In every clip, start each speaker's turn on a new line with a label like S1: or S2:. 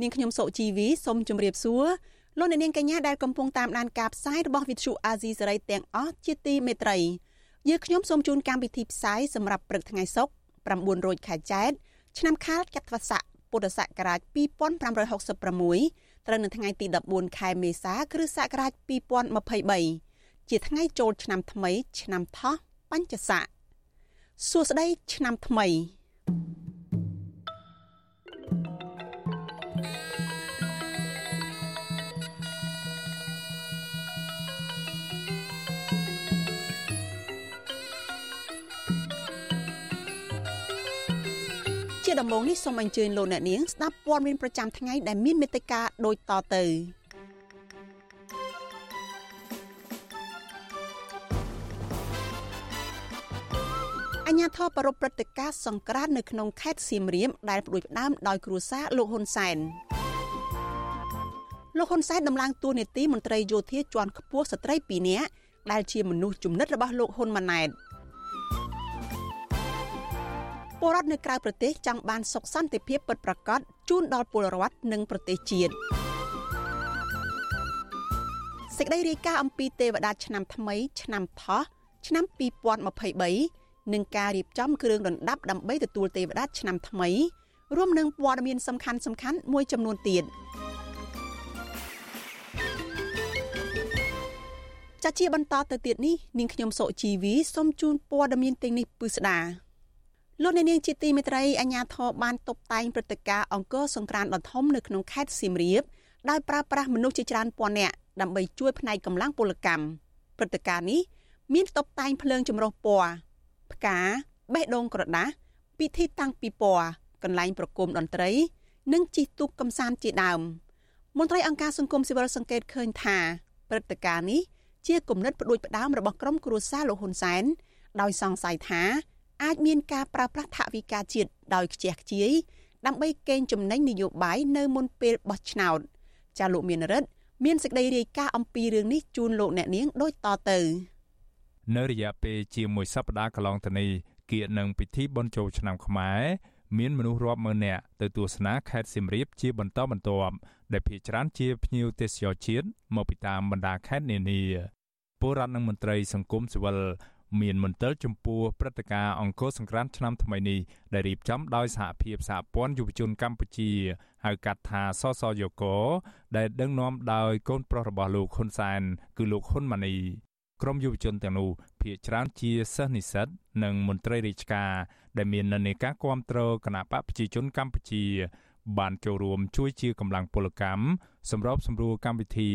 S1: នាងខ្ញុំសុជីវីសូមជម្រាបសួរលោកអ្នកនាងកញ្ញាដែលកំពុងតាមដានការផ្សាយរបស់ Vithu Azisari សេរីទាំងអស់ជាទីមេត្រីយើខ្ញុំសូមជូនកម្មវិធីផ្សាយសម្រាប់ព្រឹកថ្ងៃសុក្រ9រោចខែចែកឆ្នាំខាលចត្វាស័កពុទ្ធសករាជ2566ត្រូវនៅថ្ងៃទី14ខែមេសាគ្រិស្តសករាជ2023ជាថ្ងៃចូលឆ្នាំថ្មី ឆ្នាំថោះបញ្ញស័កសួស្តីឆ្នាំថ្មីជា ដំបូងនេះសូមអញ្ជើញលោកអ្នកនាងស្ដាប់ព័ត៌មានប្រចាំថ្ងៃដែលមានមេត្តាដូចតទៅអញ្ញាធិបប្រពព្រឹត្តិការណ៍សង្ក្រាននៅក្នុងខេត្តសៀមរាបដែលផ្ដួចផ្ដើមដោយគ្រួសារលោកហ៊ុនសែនលោកហ៊ុនសែនដំឡើងតួនាទីមន្ត្រីយោធាជាន់ខ្ពស់ស្ត្រី2នាក់ដែលជាមនុស្សចំណិតរបស់លោកហ៊ុនម៉ាណែត ពលរដ្ឋនៅក្រៅប្រទេសចង់បានសុខសន្តិភាពពិតប្រាកដជូនដល់ពលរដ្ឋនិងប្រទេសជាតិសេចក្តីរាយការណ៍អំពីទេវតាឆ្នាំថ្មី ឆ្នាំថោះឆ្នាំ2023និងការរៀបចំគ្រឿងរណ្ដាប់ដើម្បីទទួលទេវតាឆ្នាំថ្មីរួមនឹងព័ត៌មានសំខាន់សំខាន់មួយចំនួនទៀតចាជាបន្តទៅទៀតនេះនាងខ្ញុំសុជីវីសូមជូនព័ត៌មានទាំងនេះពិស្ដា លោកអ្នកនាងជាទីមេត្រីអាញាធរបានតុបតែងព្រឹត្តិការណ៍អង្គរសង្ក្រានដ៏ធំនៅក្នុងខេត្តសៀមរាបដោយប្រើប្រាស់មនុស្សជាច្រើនពាន់នាក់ដើម្បីជួយផ្នែកកម្លាំងពលកម្មព្រឹត្តិការណ៍នេះមានតុបតែងភ្លើងចម្រុះពណ៌ផ្កាបេះដូងក្រដាសពិធីតាំងពិព័រណ៍កន្លែងប្រគំតន្ត្រី និងជិះទូកកំសាន្តជាដើមមន្ត្រីអង្គការសង្គមស៊ីវិលសង្កេតឃើញថាព្រឹត្តិការណ៍នេះជាគំនិតផ្ដួចផ្ដើមរបស់ក្រុមគ្រួសារលោកហ៊ុនសែនដោយសង្ស័យថា អាចមានការប្រើប្រាស់ថវិកាជាតិដោយខ្ជះខ្ជាយដើម្បីកេងចំណេញនយោបាយនៅមុនពេលបោះឆ្នោតចាលោកមានរិទ្ធមានសេចក្តីរាយការណ៍អំពីរឿងនេះជូនលោកអ្នកនាងដូចតទៅ
S2: នៅរយៈពេលជាមួយសប្តាហ៍កន្លងទៅនេះគៀកនឹងពិធីបុណ្យចូលឆ្នាំខ្មែរមានមនុស្សរាប់ម៉ឺននាក់ទៅទស្សនាខេត្តសៀមរាបជាបន្តបន្ទាប់ដែលភាគច្រើនជាភ្ញៀវទេសចរជាតិមកពីតាមបណ្ដាខេត្តនានាពលរដ្ឋនិងមន្ត្រីសង្គមស៊ីវិល មានមន្ទិលចំពោះព្រឹត្តិការណ៍អង្គរសង្ក្រាន្តឆ្នាំថ្មីនេះដែលរៀបចំដោយសហភាពសហព័ន្ធយុវជនកម្ពុជាហៅកាត់ថាសសយក ដែលដឹកនាំដោយកូនប្រុសរបស់លោកហ៊ុនសែនគឺលោកហ៊ុនម៉ាណីក្រមយុវជនទាំងនោះភាគច្រើនជាសិស្សនិស្សិតនិងមន្ត្រីរាជការដែលមាននានាការគ្រប់គ្រងគណៈបកប្រជាជនកម្ពុជា បានចូលរួមជួយជាកម្លាំងពលកម្មសម្របសម្រួលកម្មវិធី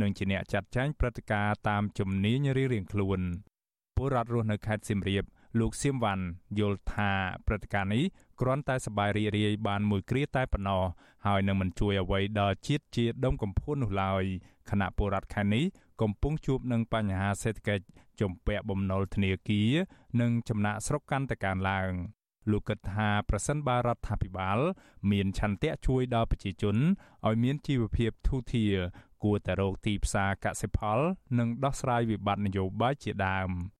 S2: និងជាអ្នកចាត់ចែងព្រឹត្តិការណ៍តាមជំនាញរៀងៗខ្លួន ពលរដ្ឋរស់នៅខេត្តសៀមរាបលោកសៀមវ៉ាន់យល់ថាព្រឹត្តិការណ៍នេះគ្រាន់តែសប្បាយរីករាយបានមួយគ្រាតែប៉ុណ្ណោះហើយនឹងមិនជួយអ្វីដល់ជាតិជាដុំកំភួននោះឡើយគណៈពលរដ្ឋខេត្តនេះកំពុងជួបនឹងបញ្ហាសេដ្ឋកិច្ចជំពាក់បំណុលធនាគារនិងចំណាក់ស្រុកកាន់តែកើនឡើងលោកគិតថាប្រសិនបើរដ្ឋាភិបាល មានឆន្ទៈជួយដល់ប្រជាជនឲ្យមានជីវភាពធូរធារ គួរតែរកទីផ្សារកសិផល និងដោះស្រាយវិបត្តិនយោបាយជាដើម។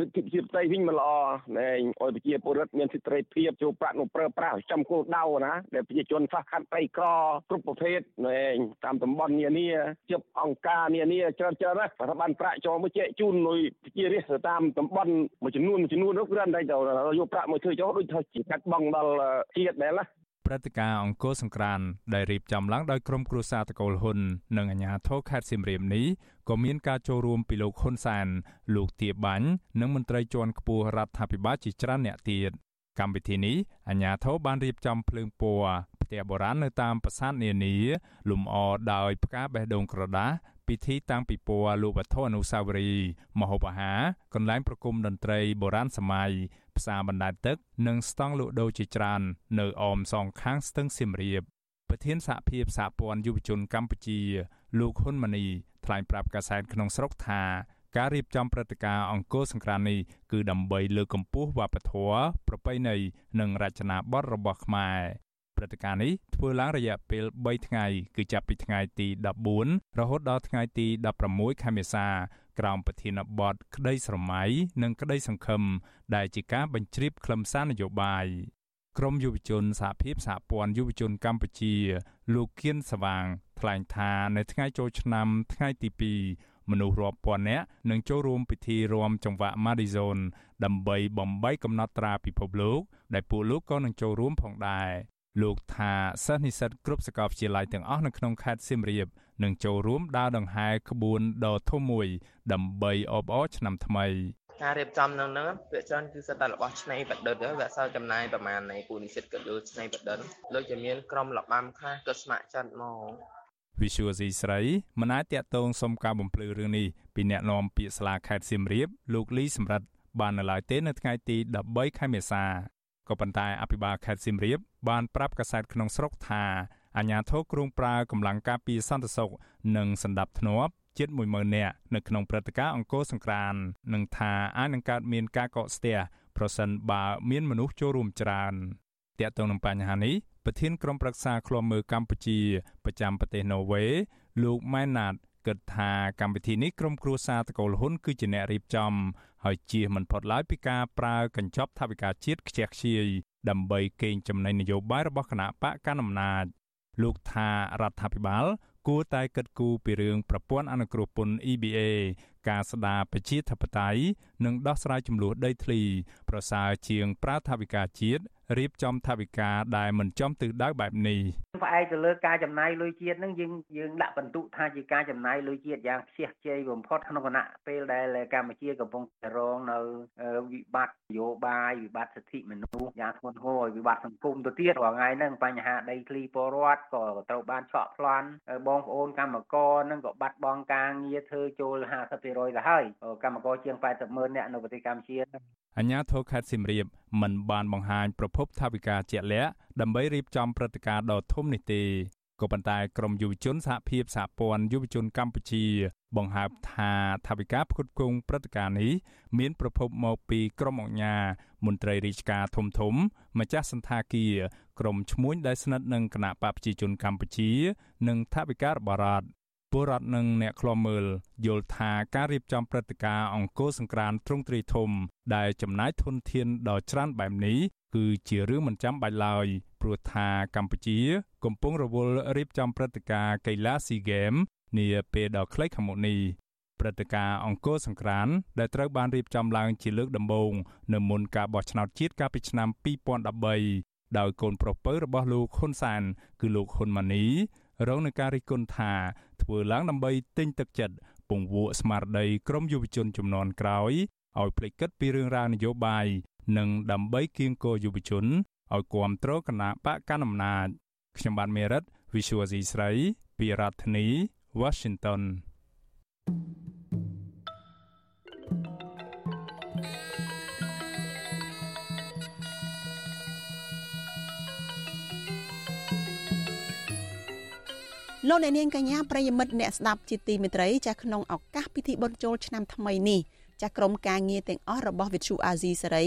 S3: លទ្ធិប្រជាធិបតេយ្យវិញមិនល្អណែឲ្យប្រជាពលរដ្ឋមានសិទ្ធិសេរីភាពចូលប្រាក់នោះប្រើប្រាស់ចំគោលដៅណាដែលប្រជាជនខ្លះខាត់ដីក្រគ្រប់ប្រភេទណែតាមតំបន់នានាជិបអង្គការនានាច្រើនច្រើនណារដ្ឋបាលប្រាក់ចូលមកចែកជូនលុយប្រជារាស្ត្រតាមតំបន់មួយចំនួនមួយចំនួននោះគ្រាន់តែយកប្រាក់មកធ្វើចោលដូចថាជាកាត់បងដល់ជាតិដែរណា
S2: ព្រឹត្តិការណ៍អង្គរសង្ក្រានដែលរៀបចំឡើងដោយក្រុមគ្រួសារតកូលហ៊ុននិងអាជ្ញាធរខេត្តសៀមរាបនេះក៏មានការចូលរួមពីលោកហ៊ុនសាន លោកទាបាញ់និងមន្ត្រីជាន់ខ្ពស់រដ្ឋាភិបាលជាច្រើនអ្នកទៀតកម្មវិធីនេះអាជ្ញាធរបានរៀបចំភ្លើងពណ៌ផ្ទះបុរាណនៅតាមប្រាសាទនានា លំអដោយផ្កាបេះដូងក្រដាសពិធីតាំងពិព័រណ៍លោកវត្ថុអនុស្សាវរីយ៍មហូបអាហារកន្លែងប្រគំតន្ត្រីបុរាណសម័យ ផ្សារបណ្ដែតទឹក និងស្តង់លក់ដូរជាច្រើននៅអមសងខាងស្ទឹងសៀមរាបប្រធានសហភាពសហព័ន្ធយុវជនកម្ពុជា លោកហ៊ុនម៉ាណីថ្លែងប្រាប់កាសែតក្នុងស្រុកថាការរៀបចំព្រឹត្តិការណ៍អង្គរសង្ក្រាន្តនេះគឺដើម្បីលើកកម្ពស់វប្បធម៌ប្រពៃណីនិងរចនាបថរបស់ខ្មែរព្រឹត្តិការណ៍នេះធ្វើឡើងរយៈពេល3ថ្ងៃ គឺចាប់ពីថ្ងៃទី14រហូតដល់ថ្ងៃទី16ខែមេសា ក្រោមប្រធានបទក្តីស្រមៃនិងក្តីសង្ឃឹមដែលជាការបញ្ជ្រាបខ្លឹមសារនយោបាយក្រមយុវជនសហភាពសហព័ន្ធយុវជនកម្ពុជា លោកគៀនសវាង ថ្លែងថានៅថ្ងៃចូលឆ្នាំថ្ងៃទី2មនុស្សរាប់ពាន់នាក់នឹងចូលរួមពិធីរាំចង្វាក់ Madison ដើម្បីបំបីកំណត់ត្រាពិភពលោក ដែលពួកលោកក៏នឹងចូលរួមផងដែរលោកថាសិស្សនិស្សិតគ្រប់សាកលវិទ្យាល័យទាំងអស់នៅក្នុងខេត្តសៀមរាប នឹងចូលរួមដើរដង្ហែក្បួនដ៏ធំមួយ ដើម្បីអបអរឆ្នាំថ្មី
S4: ការរៀបចំនៅនឹងពាក្យច្រើនគឺសិតតែរបស់ឆ្នៃប្រឌិតវាសើចំណាយប្រមាណនៃពូនិសិតក៏យល់ឆ្នៃប្រឌិតដូចជាមានក្រុមលបាំខ្លះក៏ស្ម័គ្រចិត្តមក
S2: Visual C ស្រីមិនអាចតាក់ទងសុំការបំភ្លឺរឿងនេះពីអ្នកនាំពាក្យស្លាខេត្តសៀមរាបលោកលីសំរិទ្ធបាននៅឡើយទេនៅថ្ងៃទី13ខែមេសាក៏ប៉ុន្តែអភិបាលខេត្តសៀមរាបបានប្រាប់កាសែតក្នុងស្រុកថា អាជ្ញាធរគ្រងប្រើកម្លាំងការពារសន្តិសុខនិងសម្ដាប់ធ្នាប់ជិត10000នាក់នៅក្នុងព្រឹត្តិការណ៍អង្គរសង្ក្រាន្តនិងថាអាចនឹងកើតមានការកកស្ទះប្រសិនបើមានមនុស្សចូលរួមច្រើនទាក់ទងនឹងបញ្ហានេះប្រធានក្រុមប្រឹក្សាឃ្លាំមើលកម្ពុជាប្រចាំប្រទេសណូវេលោកម៉ែនណាតគិតថាកម្មវិធីនេះក្រុមគ្រួសារតកូលហ៊ុនគឺជាអ្នករៀបចំហើយជៀសមិនផុតឡើយពីការប្រើកញ្ចប់ថវិកាជាតិខ្ជះខ្ជាយដើម្បីកេងចំណេញនយោបាយរបស់គណៈបកកណ្ដាលអំណាច លោកថារដ្ឋាភិបាលគួរតែគិតគូរពីរឿងប្រព័ន្ធអនុគ្រោះពន្ធ EBA ការស្ដារប្រជាធិបតេយ្យនិងដោះស្រាយចំនួនដីធ្លី ប្រសើរជាងប្រើថវិកាជាតិរៀបចំថវិកាដែលមិនចំទិសដៅបែបនេះ
S5: ផ្អែកទៅលើការចំណាយលុយជាតិនឹងយើងយើងដាក់បន្ទុកថាជាការចំណាយលុយជាតិយ៉ាងខ្ជះខ្ជាយបំផុតក្នុងគណៈពេលដែលកម្ពុជាកំពុងតែរងនៅវិបត្តិនយោបាយវិបត្តិសិទ្ធិមនុស្សយ៉ាងធ្ងន់ធ្ងរវិបត្តិសង្គមទៅទៀតរាល់ថ្ងៃហ្នឹងបញ្ហាដីធ្លីពលរដ្ឋក៏ត្រូវបានឆក់ប្លន់បងប្អូនកម្មករនឹងក៏បាត់បង់ការងារធ្វើចូល50%ទៅហើយកម្មករជាង80ម៉ឺននាក់នៅប្រទេសកម្ពុជា
S2: អញ្ញាធរខេត្តសៀមរាបមិនបានបង្ហាញប្រភពថាវិការជាក់លាក់ដើម្បីរៀបចំព្រឹត្តិការណ៍ដ៏ធំនេះទេក៏ប៉ុន្តែក្រមយុវជនសហភាពសហព័ន្ធយុវជនកម្ពុជា បង្ហើបថាថាវិការផ្គត់ផ្គង់ព្រឹត្តិការណ៍នេះមានប្រភពមកពីក្រមអង្គការមន្ត្រីរាជការធំធំ ម្ចាស់សន្តាគារក្រមឈ្មួញដែលស្និទ្ធនឹងគណៈបកប្រជាជនកម្ពុជា និងថាវិការរបស់រដ្ឋ ពលរដ្ឋនិងអ្នកខ្លាំមើលយល់ថាការរៀបចំព្រឹត្តិការណ៍អង្គរសង្ក្រាន្តទ្រង់ទ្រាយធំ ដែលចំណាយធនធានដ៏ច្រើនបែបនេះគឺជារឿងមិនចាំបាច់ឡើយព្រោះថាកម្ពុជា កំពុងរវល់រៀបចំព្រឹត្តិការណ៍កីឡាស៊ីហ្គេមនាពេលដ៏ខ្លីខាងមុខនេះព្រឹត្តិការណ៍អង្គរសង្ក្រាន្តដែលត្រូវបានរៀបចំឡើងជាលើកដំបូងនៅមុនការបោះឆ្នោតជាតិកាលពីឆ្នាំ2013ដោយកូនប្រុសពៅរបស់លោកហ៊ុនសាន គឺលោកហ៊ុនម៉ាណីរងនឹងការរិះគន់ថា ធ្វើឡើងដើម្បីទិញទឹកចិត្តពង្វក់ស្មារតីក្រមយុវជនចំនួនក្រោយឲ្យភ្លេចគិតពីរឿងរ៉ាវនយោបាយនិងដើម្បីគៀងគរយុវជនឲ្យគ្រប់គ្រងគណៈបកកណ្ដាលអំណាចខ្ញុំបាទមេរិត Visual C ស្រី ពីរដ្ឋធានី Washington thank you
S1: លោកអ្នកនាងកញ្ញាប្រិយមិត្តអ្នកស្ដាប់ជាទីមេត្រីចាស់ក្នុងឱកាសពិធីបុណ្យចូលឆ្នាំថ្មីនេះចាស់ក្រុមការងារទាំងអស់របស់វិទ្យុអាស៊ីសេរី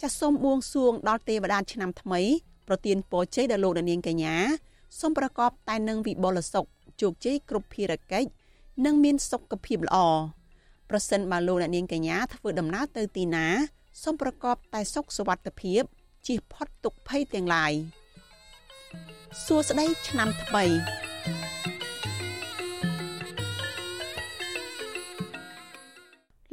S1: ចាស់សូមបួងសួងដល់ទេវតាឆ្នាំថ្មីប្រទានពរជ័យដល់លោកអ្នកនាងកញ្ញាសូមប្រកបតែនឹងវិបុលសុខជោគជ័យគ្រប់ភារកិច្ចនិងមានសុខភាពល្អប្រសិនបើលោកអ្នកនាងកញ្ញាធ្វើដំណើរទៅទីណាសូមប្រកបតែសុខសុវត្ថិភាពជៀសផុតទុក្ខភ័យទាំងឡាយសួស្តីឆ្នាំថ្មី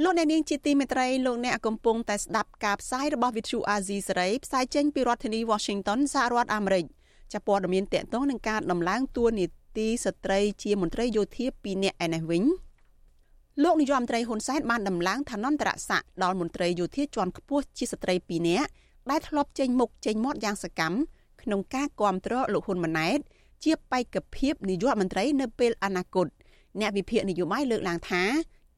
S1: លោកអ្នកនាងជាទីមេត្រីលោកអ្នកកំពុងតែស្ដាប់ការផ្សាយរបស់ Vithu Azizi សេរីផ្សាយចេញពីរដ្ឋធានី Washington សហរដ្ឋអាមេរិកចាប់ព័ត៌មានតកតងនឹងការដំឡើងតួនាទីស្ត្រីជាមន្ត្រីយោធា2នាក់ឯនេះវិញលោកនាយរដ្ឋមន្ត្រីហ៊ុនសែនបានដំឡើងឋានន្តរស័ក្តិដល់មន្ត្រីយោធាជាន់ខ្ពស់ជាស្ត្រី2នាក់ដែលធ្លាប់ចេញមុខចេញមាត់យ៉ាងសកម្មក្នុងការគ្រប់គ្រងលោកហ៊ុនម៉ាណែតជាបេក្ខភាពនាយករដ្ឋមន្ត្រីនៅពេលអនាគតអ្នកវិភាគនយោបាយលើកឡើងថា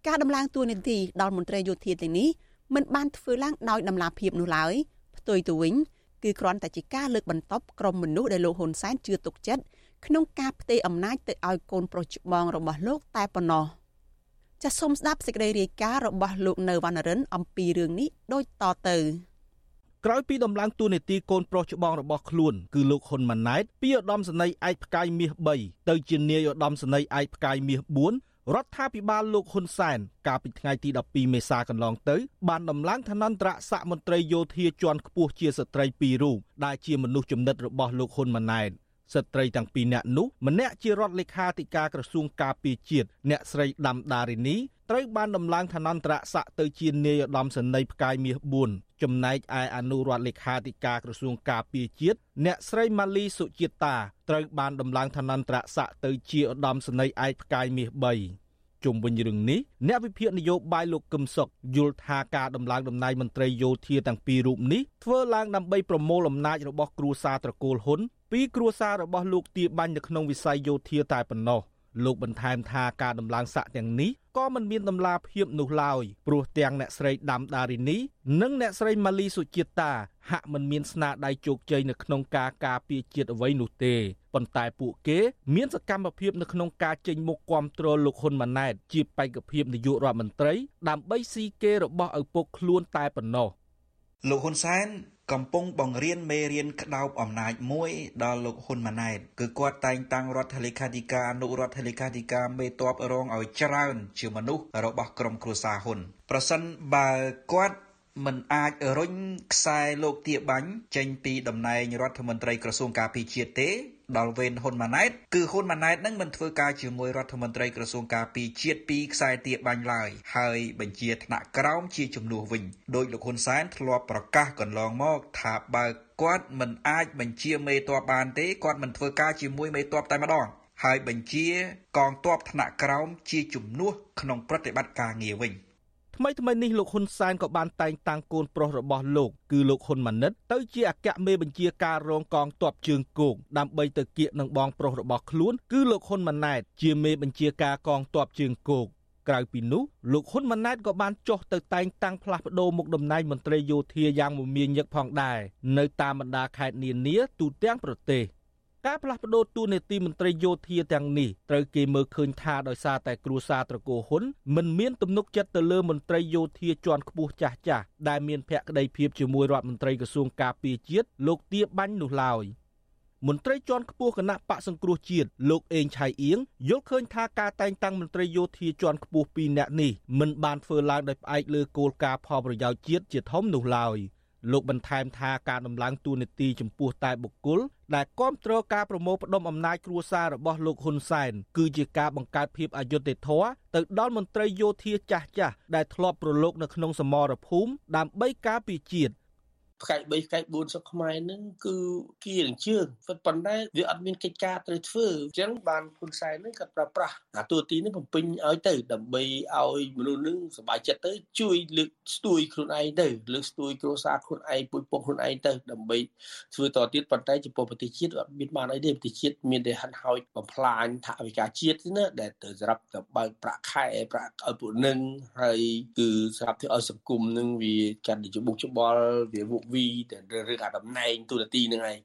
S1: ការដំឡើងតួនាទីដល់មន្ត្រីយោធាទាំងនេះមិនបានធ្វើឡើងដោយដំណាភាពនោះឡើយផ្ទុយទៅវិញគឺគ្រាន់តែជាការលើកបន្ទប់ក្រុមមនុស្សដែលលោកហ៊ុនសែនជឿទុកចិត្តក្នុងការផ្ទេរអំណាចទៅឲ្យកូនប្រុសច្បងរបស់លោកតែប៉ុណ្ណោះចាសសូមស្ដាប់សេចក្តីរាយការណ៍របស់លោកនៅវណ្ណរិន អំពីរឿងនេះដូចតទៅ
S6: ក្រោយពីដំឡើងតួនាទីកូនប្រុសច្បងរបស់ខ្លួនគឺលោកហ៊ុនម៉ាណែតពីឧត្តមសេនីយ៍ឯកផ្កាយមាស3ទៅជានាយឧត្តមសេនីយ៍ឯកផ្កាយមាស4 រដ្ឋាភិបាលលោកហ៊ុនសែនកាលពីថ្ងៃទី12មេសាកន្លងទៅ បានដំឡើងឋានន្តរស័ក្តិមន្ត្រីយោធាជាន់ខ្ពស់ជាស្ត្រីពីររូបដែលជាមនុស្សចំណិតរបស់លោកហ៊ុនម៉ាណែត ស្ត្រីទាំងពីរនាក់នោះម្នាក់ជារដ្ឋលេខាធិការក្រសួងការពារជាតិអ្នកស្រីដាំដារីនីត្រូវបានដំឡើងឋានន្តរស័ក្តិទៅជានាយឧត្តមសេនីយ៍ផ្កាយមាស4ចំណែកឯអនុរដ្ឋលេខាធិការក្រសួងការពារជាតិអ្នកស្រីម៉ាលីសុជាតាត្រូវបានដំឡើងឋានន្តរស័ក្តិទៅជាឧត្តមសេនីយ៍ឯកផ្កាយមាស3ជុំវិញរឿងនេះអ្នកវិភាគនយោបាយលោកកឹមសុខយល់ថាការដំឡើងតំណែងមន្ត្រីយោធាទាំងពីររូបនេះធ្វើឡើងដើម្បីប្រមូលអំណាចរបស់គ្រួសារត្រកូលហ៊ុន ពីគ្រួសាររបស់លោកទាបាញ់នៅក្នុងវិស័យយោធាតែប៉ុណ្ណោះលោកបន្ថែមថាការដំឡើងស័កទាំងនេះក៏មិនមានដំណាភាពនោះឡើយព្រោះទាំងអ្នកស្រីដាំដារីនីនិងអ្នកស្រីម៉ាលីសុជាតិតាហាក់មិនមានស្នាដៃជោគជ័យនៅក្នុងការការពារជាតិអ្វីនោះទេប៉ុន្តែពួកគេមានសកម្មភាពនៅក្នុងការចេញមុខគាំទ្រលោកហ៊ុនម៉ាណែតជាបេក្ខភាពនាយករដ្ឋមន្ត្រីដើម្បីស៊ីគេរបស់ឪពុកខ្លួនតែប៉ុណ្ណោះ
S7: លោកហ៊ុនសែន កំពុងបង្រៀនមេរៀនក្តោបអំណាចមួយដល់លោកហ៊ុនម៉ាណែតគឺគាត់តែងតាំងរដ្ឋលេខាធិការអនុរដ្ឋលេខាធិការមេតបរងឲ្យច្រើនជាមនុស្សរបស់ក្រុមគ្រួសារហ៊ុនប្រសិនបើគាត់មិនអាចរុញខ្សែលោកទាបាញ់ចេញពីតំណែងរដ្ឋមន្ត្រីក្រសួងការពារជាតិទេ ដល់វេនហ៊ុនម៉ាណែតគឺហ៊ុនម៉ាណែតនឹងមិនធ្វើការជាមួយរដ្ឋមន្ត្រីក្រសួងការពារជាតិពីខ្សែទាបាញ់ឡើយហើយបញ្ជាថ្នាក់ក្រោមជាជំនួសវិញដោយលោកហ៊ុនសែនធ្លាប់ប្រកាសកន្លងមកថាបើគាត់មិនអាចបញ្ជាមេតបបានទេគាត់មិនធ្វើការជាមួយមេតបតែម្ដងហើយបញ្ជាកងទ័ពថ្នាក់ក្រោមជាជំនួសក្នុងប្រតិបត្តិការងារវិញ
S6: ថ្មីថ្មីនេះលោកហ៊ុនសែនក៏បានតែងតាំងកូនប្រុសរបស់លោកគឺលោកហ៊ុនម៉ាណិតទៅជាអគ្គមេបញ្ជាការរងកងទ័ពជើងគោកដើម្បីទៅគៀកនឹងបងប្រុសរបស់ខ្លួនគឺលោកហ៊ុនម៉ាណែតជាមេបញ្ជាការកងទ័ពជើងគោកក្រៅពីនោះលោកហ៊ុនម៉ាណែតក៏បានចុះទៅតែងតាំងផ្លាស់ប្ដូរមុខតំណែងមន្ត្រីយោធាយ៉ាងមមាញឹកផងដែរនៅតាមបណ្ដាខេត្តនានាទូទាំងប្រទេស ការផ្លាស់ប្ដូរតួនាទីមន្ត្រីយោធាទាំងនេះត្រូវគេមើលឃើញថាដោយសារតែគ្រួសារត្រកូលហ៊ុនមិនមានទំនុកចិត្តទៅលើមន្ត្រីយោធាជាន់ខ្ពស់ចាស់ចាស់ដែលមានភក្តីភាពជាមួយរដ្ឋមន្ត្រីក្រសួងការពារជាតិលោកទាបាញ់នោះឡើយមន្ត្រីជាន់ខ្ពស់គណៈបកសង្គ្រោះជាតិលោកអេងឆៃអៀងយល់ឃើញថាការតែងតាំងមន្ត្រីយោធាជាន់ខ្ពស់ពីរនាក់នេះមិនបានធ្វើឡើងដោយផ្អែកលើគោលការណ៍ផលប្រយោជន៍ជាតិជាធំនោះឡើយ។លោកបន្ថែមថាការដំឡើងតួនាទីចំពោះតែបុគ្គល ដែលគ្រប់គ្រងការប្រមូលផ្ដុំអំណាចគ្រួសាររបស់លោកហ៊ុនសែនគឺជាការបង្កើតភាពអយុត្តិធម៌ទៅដល់មន្ត្រីយោធាចាស់ចាស់ដែលធ្លាប់ប្រឡូកនៅក្នុងសមរភូមិដើម្បីការពារជាតិ
S8: ផ្កាយ3ផ្កាយ4ស្រុកខ្មែរហ្នឹងគឺគៀនឹងជើងប៉ុន្តែវាអត់មានកិច្ចការត្រូវធ្វើអញ្ចឹងបានហ៊ុនសែនហ្នឹងគាត់ប្រើប្រាស់អាទូទីនេះបំពេញឲ្យទៅដើម្បីឲ្យមនុស្សហ្នឹងសប្បាយចិត្តទៅជួយលើកស្ទួយខ្លួនឯងទៅលើកស្ទួយគ្រួសារខ្លួនឯងពុយពុកខ្លួនឯងទៅដើម្បីធ្វើតទៀតប៉ុន្តែចំពោះប្រទេសជាតិអត់មានបានអីទេប្រទេសជាតិមានតែហាត់ហោចបំផ្លាញថវិកាជាតិណាដែលទៅសម្រាប់ទៅបើកប្រាក់ខែប្រាក់ឲ្យពួកនឹងហើយគឺសម្រាប់ធ្វើឲ្យសង្គមនឹងវាកាន់តែច្បុកច្បល់វាវុកវីទៅរឿងអាតំណែងទូនាទីនឹងឯង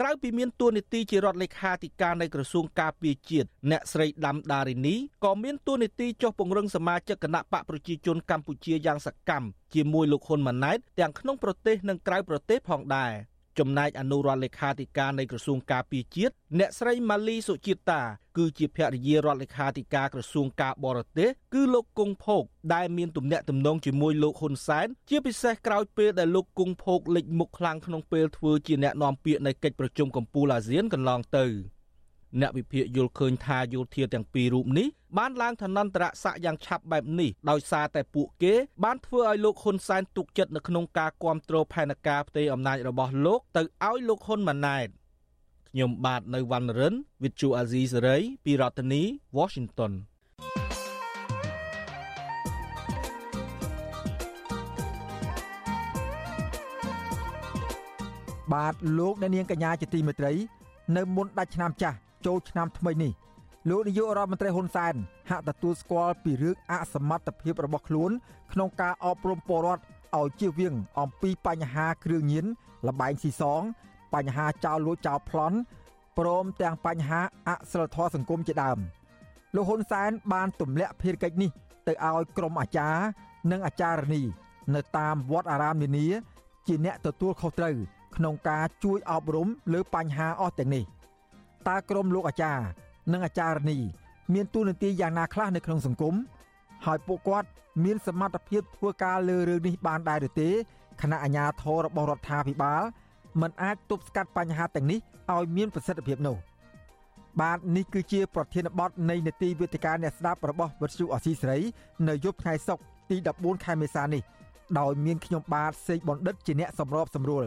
S6: ក្រៅពីមានតួនាទីជារដ្ឋលេខាធិការនៃក្រសួងការពារជាតិអ្នកស្រីដាំដារីនីក៏មានតួនាទីចុះពង្រឹងសមាជិកគណៈបកប្រជាជនកម្ពុជាយ៉ាងសកម្មជាមួយលោកហ៊ុនម៉ាណែតទាំងក្នុងប្រទេសនិងក្រៅប្រទេសផងដែរ។ ចំណែកអនុរដ្ឋលេខាធិការនៃក្រសួងការពារជាតិអ្នកស្រីម៉ាលីសុជាតិតាគឺជាភរិយារដ្ឋលេខាធិការក្រសួងការបរទេសគឺលោកគង់ភោគដែលមានទំនាក់ទំនងជាមួយលោកហ៊ុនសែនជាពិសេសក្រោយពេលដែលលោកគង់ភោគលេចមុខខ្លាំងក្នុងពេលធ្វើជាអ្នកនាំពាក្យនៃកិច្ចប្រជុំកំពូលអាស៊ានកន្លងទៅ។ អ្នកវិភាគយល់ឃើញថាយោធាទាំងពីររូបនេះបានឡើងឋានន្តរស័ក្តិយ៉ាងឆាប់បែបនេះដោយសារតែពួកគេបានធ្វើឲ្យលោកហ៊ុនសែនទុកចិត្តនៅក្នុងការគ្រប់គ្រងផែនការផ្ទៃអំណាចរបស់លោកទៅឲ្យលោកហ៊ុនម៉ាណែតខ្ញុំបាទនៅវណ្ណរិន With Chu Azizi Saray ពីរដ្ឋធានី Washington
S9: បាទលោកអ្នកនាងកញ្ញាជាទីមេត្រី នៅមុនដាច់ឆ្នាំចាស់ ចូលឆ្នាំថ្មីនេះលោកនាយករដ្ឋមន្ត្រីហ៊ុនសែនហាក់ទទួលស្គាល់ពីរឿងអសមត្ថភាពរបស់ខ្លួន ក្នុងការអប់រំពលរដ្ឋឲ្យជៀសវាងអំពីបញ្ហាគ្រឿងញៀនលបែងស៊ីសង បញ្ហាចោលលួចចោលប្លន់ព្រមទាំងបញ្ហាអសិលធម៌សង្គមជាដើមលោកហ៊ុនសែនបានទម្លាក់ភារកិច្ចនេះទៅឲ្យក្រុមអាចារ្យនិងអាចារ្យនី នៅតាមវត្តអារាមនានាជាអ្នកទទួលខុសត្រូវក្នុងការជួយអប់រំលើបញ្ហាអស់ទាំងនេះ តើក្រុមលោកអាចារ្យនិងអាចារ្យនី មានទូនាទីយ៉ាងណាខ្លះនៅក្នុងសង្គមហើយពួកគាត់មានសមត្ថភាពធ្វើការលើរឿងនេះបានដែរឬទេគណៈអាជ្ញាធររបស់រដ្ឋាភិបាលមិនអាចទប់ស្កាត់បញ្ហាទាំងនេះឲ្យមានប្រសិទ្ធភាពនោះបាទនេះគឺជាប្រធានបទនៃនេតិវិទ្យាអ្នកស្ដាប់របស់វិទ្យុអសីសេរីនៅយប់ថ្ងៃសុក្រទី14ខែមេសានេះដោយមានខ្ញុំបាទសេកបណ្ឌិតជាអ្នកសម្របសម្រួល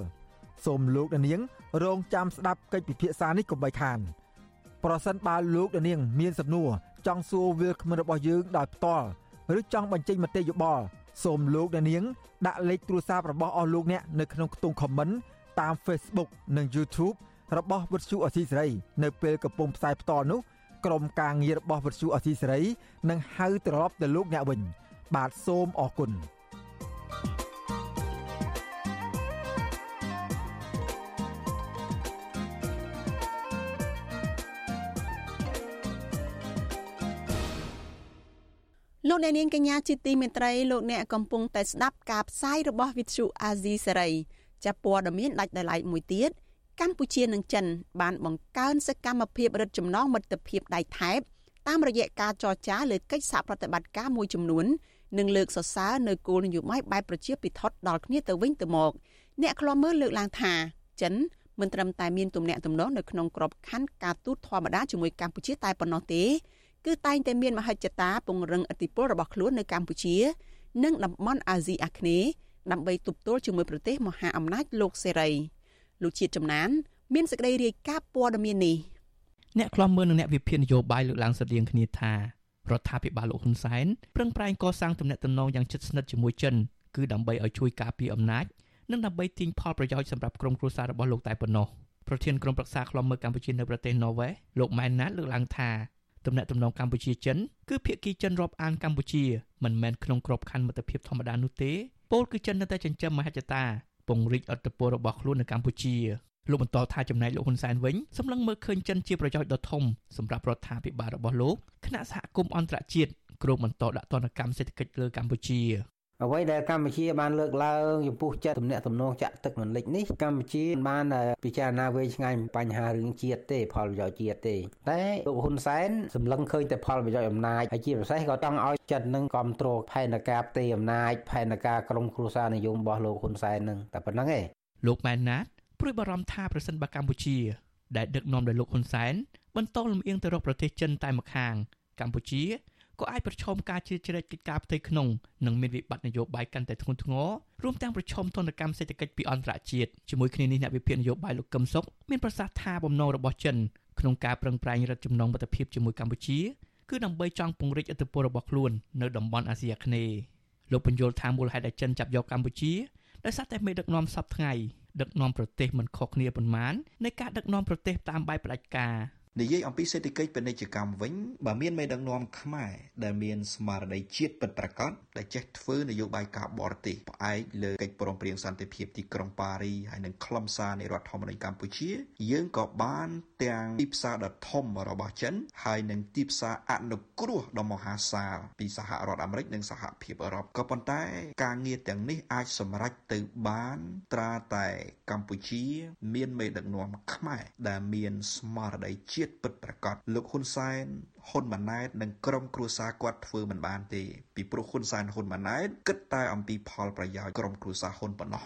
S9: សូមលោកនាងរងចាំស្ដាប់កិច្ចពិភាក្សានេះកុំបីខានប្រសិនបើលោកនាង មានសំណួរចង់សួរវាគ្មិនរបស់យើងដោយផ្ទាល់ឬចង់បញ្ចេញមតិយោបល់សូមលោកអ្នកនាង ដាក់លេខទូរស័ព្ទរបស់អស់លោកអ្នកនៅក្នុងខ្ទង់ comment តាម Facebook និង YouTube របស់វិទ្យុអសីសេរីនៅពេលកំពុងផ្សាយផ្ទាល់នោះក្រុមការងាររបស់វិទ្យុអសីសេរីនឹងហៅត្រឡប់ទៅលោកអ្នកវិញ បាទសូមអរគុណ
S1: លោកអ្នកនាងកញ្ញាជាទីមេត្រីលោកអ្នកកំពុងតែស្ដាប់ការផ្សាយរបស់វិទ្យុអាស៊ីសេរីចាប់ព័ត៌មានដាច់ដោយឡែកមួយទៀតកម្ពុជានិងចិន បានបង្កើនសកម្មភាពរឹតចំណងមិត្តភាពដៃថែបតាមរយៈការចរចាលើកិច្ចសហប្រតិបត្តិការមួយចំនួននិងលើកសរសើរនៅគោលនយោបាយបែបប្រជាពិធដល់គ្នាទៅវិញទៅមកអ្នកខ្លាំមើលលើកឡើងថាចិនមិនត្រឹមតែមានទំនាក់ទំនងនៅក្នុងក្របខ័ណ្ឌការទូតធម្មតាជាមួយកម្ពុជាតែប៉ុណ្ណោះទេ គឺតែងតែមានមហិច្ឆតាពង្រឹងឥទ្ធិពលរបស់ខ្លួននៅកម្ពុជា និងតំបន់អាស៊ីអាគ្នេយ៍ដើម្បីទប់ទល់ជាមួយប្រទេសមហាអំណាចលោកសេរីលោកជាតិចំណាន មានសេចក្តីរាយការណ៍ព័ត៌មាននេះ
S10: អ្នកខ្លំមើលនិងអ្នកវិភាគនយោបាយលើកឡើងស្រដៀងគ្នាថារដ្ឋាភិបាលលោកហ៊ុនសែនប្រឹងប្រែងកសាងទំនាក់ទំនងយ៉ាងជិតស្និទ្ធជាមួយចិនគឺដើម្បីឲ្យជួយការពារអំណាចនិងដើម្បីទាញផលប្រយោជន៍សម្រាប់ក្រុមគ្រួសាររបស់លោកតែប៉ុណ្ណោះប្រធានក្រុមប្រឹក្សាខ្លំមើលកម្ពុជានៅប្រទេសណ័រវេសលោកម៉ែនណាតលើកឡើងថា ទំនាក់ទំនងកម្ពុជាចិនគឺភាគីចិនរាប់អានកម្ពុជាមិនមែនក្នុងក្របខ័ណ្ឌមិត្តភាពធម្មតានោះទេពលគឺចិននៅតែចិញ្ចឹមមហិច្ឆតាពង្រីកអធិបតេយ្យរបស់ខ្លួននៅកម្ពុជាលោកបន្តថាចំណែកលោកហ៊ុនសែនវិញសម្លឹងមើលឃើញចិនជាប្រយោជន៍ដ៏ធំសម្រាប់រដ្ឋាភិបាលរបស់លោកគណៈសហគមន៍អន្តរជាតិគ្រោងបន្តដាក់ទណ្ឌកម្មសេដ្ឋកិច្ចលើកម្ពុជា
S5: អ្វីដែលកម្ពុជាបានលើកឡើងចំពោះចិត្តទំនាក់ទំនងចាក់ទឹកមិនលិចនេះកម្ពុជាបានពិចារណាវែងឆ្ងាយបញ្ហារឿងជាតិទេផលប្រយោជន៍ជាតិទេតែលោកហ៊ុនសែនសម្លឹងឃើញតែផលប្រយោជន៍អំណាចហើយជាពិសេសក៏ចង់ឲ្យចិត្តនឹងគ្រប់គ្រងផែនការផ្ទៃអំណាចផែនការក្រមគ្រួសារនិយមរបស់លោកហ៊ុនសែននឹងតែប៉ុណ្្នឹងឯង
S10: លោកម៉ែនណាតព្រួយបារម្ភថាប្រសិនបើកម្ពុជា ដែលដឹកនាំដោយលោកហ៊ុនសែនបន្តលំអៀងទៅរកប្រទេសចិនតែម្ខាងកម្ពុជា ក៏អាចប្រឈមការជ្រៀតជ្រែកកិច្ចការផ្ទៃក្នុងនិងមានវិបត្តិនយោបាយកាន់តែធ្ងន់ធ្ងររួមទាំងប្រឈមទណ្ឌកម្មសេដ្ឋកិច្ចពីអន្តរជាតិជាមួយគ្នានេះអ្នកវិភាគនយោបាយលោកកឹមសុខមានប្រសាសន៍ថាបំណងរបស់ចិនក្នុងការប្រឹងប្រែងរឹតចំណងមិត្តភាពជាមួយកម្ពុជាគឺដើម្បីចង់ពង្រីកឥទ្ធិពលរបស់ខ្លួននៅតំបន់អាស៊ីអាគ្នេយ៍លោកបញ្យល់ថាមូលហេតុដែលចិនចាប់យកកម្ពុជាដោយសារតែមេដឹកនាំសពថ្ងៃដឹកនាំប្រទេសមិនខុសគ្នាប៉ុន្មាននៃការដឹកនាំប្រទេសតាមបែបផ្ដាច់ការ
S7: និយាយអំពីសេដ្ឋកិច្ចពាណិជ្ជកម្មវិញបើមានមេដឹកនាំខ្មែរដែលមានស្មារតីជាតិពិតប្រាកដដែលចេះធ្វើនយោបាយការបរទេសផ្អែកលើកិច្ចព្រមព្រៀងសន្តិភាពទីក្រុងប៉ារីហើយនិងខ្លឹមសារនៃរដ្ឋធម្មនុញ្ញកម្ពុជា យើងក៏បានទាំងទីផ្សារដ៏ធំរបស់ចិន ហើយនិងទីផ្សារអនុគ្រោះដ៏មហាសាលពីសហរដ្ឋអាមេរិកនិងសហភាពអឺរ៉ុបក៏ប៉ុន្តែការងារទាំងនេះអាចសម្រេចទៅបានត្រាតែកម្ពុជា មានមេដឹកនាំខ្មែរដែលមានស្មារតីជាតិជាតិពិតប្រាកដលោកហ៊ុនសែនហ៊ុនម៉ាណែតនិងក្រុមគ្រួសារគាត់ធ្វើមិនបានទេពីព្រោះហ៊ុនសែនហ៊ុនម៉ាណែតគិតតែអំពីផលប្រយោជន៍ក្រុមគ្រួសារហ៊ុនប៉ុណ្ណោះ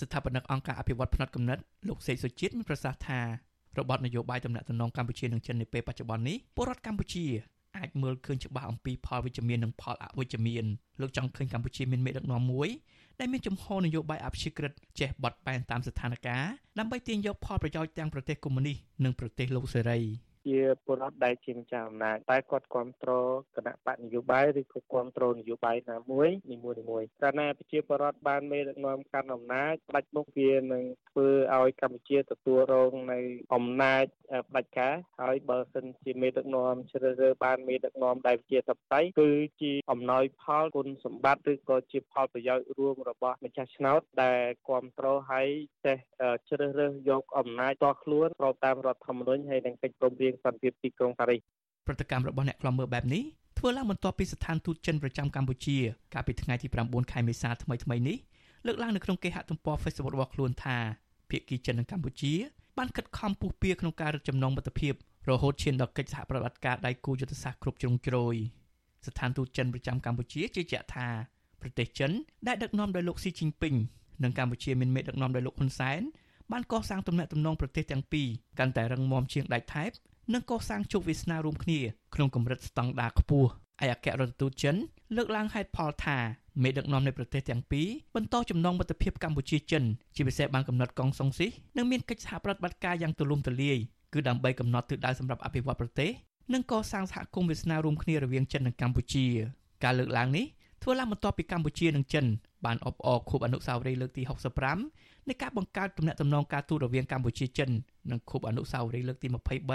S10: ស្ថាបនិកអង្គការអភិវឌ្ឍផ្នែកកំណត់លោកសេកសុជាតិមានប្រសាសន៍ថារបបនយោបាយតំណែងតំណងកម្ពុជានិងចិននាពេលបច្ចុប្បន្ននេះពលរដ្ឋកម្ពុជាអាចមើលឃើញច្បាស់អំពីផលវិជ្ជមាននិងផលអវិជ្ជមានលោកចង់ឃើញកម្ពុជាមានមេដឹកនាំមួយ ដែលមានជំហរនយោបាយអភិជាក្រិតចេះបត់បែនតាមស្ថានភាពដើម្បីទាញយកផលប្រយោជន៍ទាំងប្រទេសកុម្មុយនីសនិងប្រទេសលោកសេរី
S11: ជាពលរដ្ឋដែលជាម្ចាស់អំណាចតែគាត់គ្រប់គ្រងគណៈបកនយោបាយឬក៏គ្រប់គ្រងនយោបាយណាមួយនីមួយៗកាលណាប្រជាពលរដ្ឋបានមេដឹកនាំកាន់អំណាចផ្ដាច់មុខវានឹងធ្វើឲ្យកម្ពុជាទទួលរងនៅអំណាចផ្ដាច់ការហើយបើសិនជាមេដឹកនាំជ្រើសរើសបានមេដឹកនាំដែលជាតបតៃគឺជាអំណោយផលគុណសម្បត្តិឬក៏ជាផលប្រយោជន៍រួមរបស់ម្ចាស់ឆ្នោតដែលគ្រប់គ្រងឲ្យចេះជ្រើសរើសយកអំណាចតខ្លួនស្របតាមរដ្ឋធម្មនុញ្ញហើយនិងកិច្ចព្រមព្រៀងសន្តិភាពទីក្រុងប៉ារីស
S10: ប្រតិកម្មរបស់អ្នកខ្លំមើលបែបនេះធ្វើឡើងបន្ទាប់ពីស្ថានទូតចិនប្រចាំកម្ពុជាកាលពីថ្ងៃទី9ខែមេសាថ្មីថ្មីនេះលើកឡើងនៅក្នុងគេហទំព័រ Facebook របស់ខ្លួនថាភាគីចិននិងកម្ពុជាបានខិតខំពុះពៀក្នុងការរឹតចំណងមិត្តភាពរហូតឈានដល់កិច្ចសហប្រតិបត្តិការដៃគូយុទ្ធសាស្ត្រគ្រប់ជ្រុងជ្រោយស្ថានទូតចិនប្រចាំកម្ពុជាជឿជាក់ថាប្រទេសចិនដែលដឹកនាំដោយលោកស៊ីជីនពីងនិងកម្ពុជាមានមេដឹកនាំដោយលោកហ៊ុនសែនបានកសាងទំនាក់ទំនងប្រទេសទាំងពីរកាន់តែរឹងមាំជាងដាច់ថែប និងកសាងជោគវាសនារួមគ្នាក្នុងកម្រិតស្តង់ដារខ្ពស់ឯអគ្គរដ្ឋទូតចិនលើកឡើងហេតុផលថាមេដឹកនាំនៃប្រទេសទាំងពីរបន្តចំណងមិត្តភាពកម្ពុជាចិនជាពិសេសបានកំណត់កងសុងស៊ីនិងមានកិច្ចសហប្រតិបត្តិការយ៉ាងទូលំទូលាយគឺដើម្បីកំណត់ទិសដៅសម្រាប់អភិវឌ្ឍប្រទេសនិងកសាងសហគមន៍វាសនារួមគ្នារវាងចិននិងកម្ពុជាការលើកឡើងនេះធ្វើឡើងបន្ទាប់ពីកម្ពុជានិងចិន បានអបអរខួបអនុស្សាវរីយ៍លើកទី65នៃការបង្កើតទំនាក់ទំនងការទូតរវាងកម្ពុជាចិននិងខួបអនុស្សាវរីយ៍លើកទី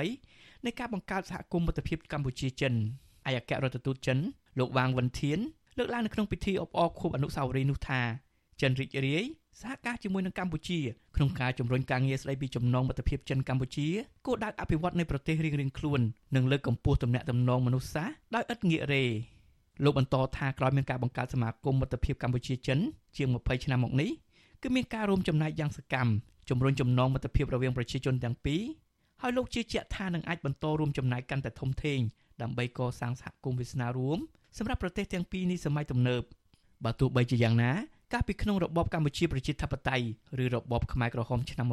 S10: 23នៃការបង្កើតសហគមន៍មិត្តភាពកម្ពុជាចិនឯអគ្គរដ្ឋទូតចិនលោកវ៉ាងវិនធានលើកឡើងនៅក្នុងពិធីអបអរខួបអនុស្សាវរីយ៍នោះថាចិនរីករាយសហការជាមួយនឹងកម្ពុជាក្នុងការជំរុញការងារស្ដីពីចំណងមិត្តភាពចិនកម្ពុជាគោលដៅអភិវឌ្ឍនៃប្រទេសរៀងៗខ្លួននិងលើកកម្ពស់ទំនាក់ទំនងមនុស្សសាស្ត្រដោយឥតងាករេ លោកបន្តថាក្រោយមានការបង្កើតសមាគមមិត្តភាពកម្ពុជាចិនជាង20ឆ្នាំមកនេះគឺមានការរួមចំណែកយ៉ាងសកម្មជំរុញចំណងមិត្តភាពរវាងប្រជាជនទាំងពីរហើយលោកជឿជាក់ថានឹងអាចបន្តរួមចំណែកកាន់តែធំធេងដើម្បីកសាងសហគមន៍វាសនារួមសម្រាប់ប្រទេសទាំងពីរនេះសម័យទំនើបបើទោះបីជាយ៉ាងណាកាលពីក្នុងរបបកម្ពុជាប្រជាធិបតេយ្យឬរបបខ្មែរក្រហមឆ្នាំ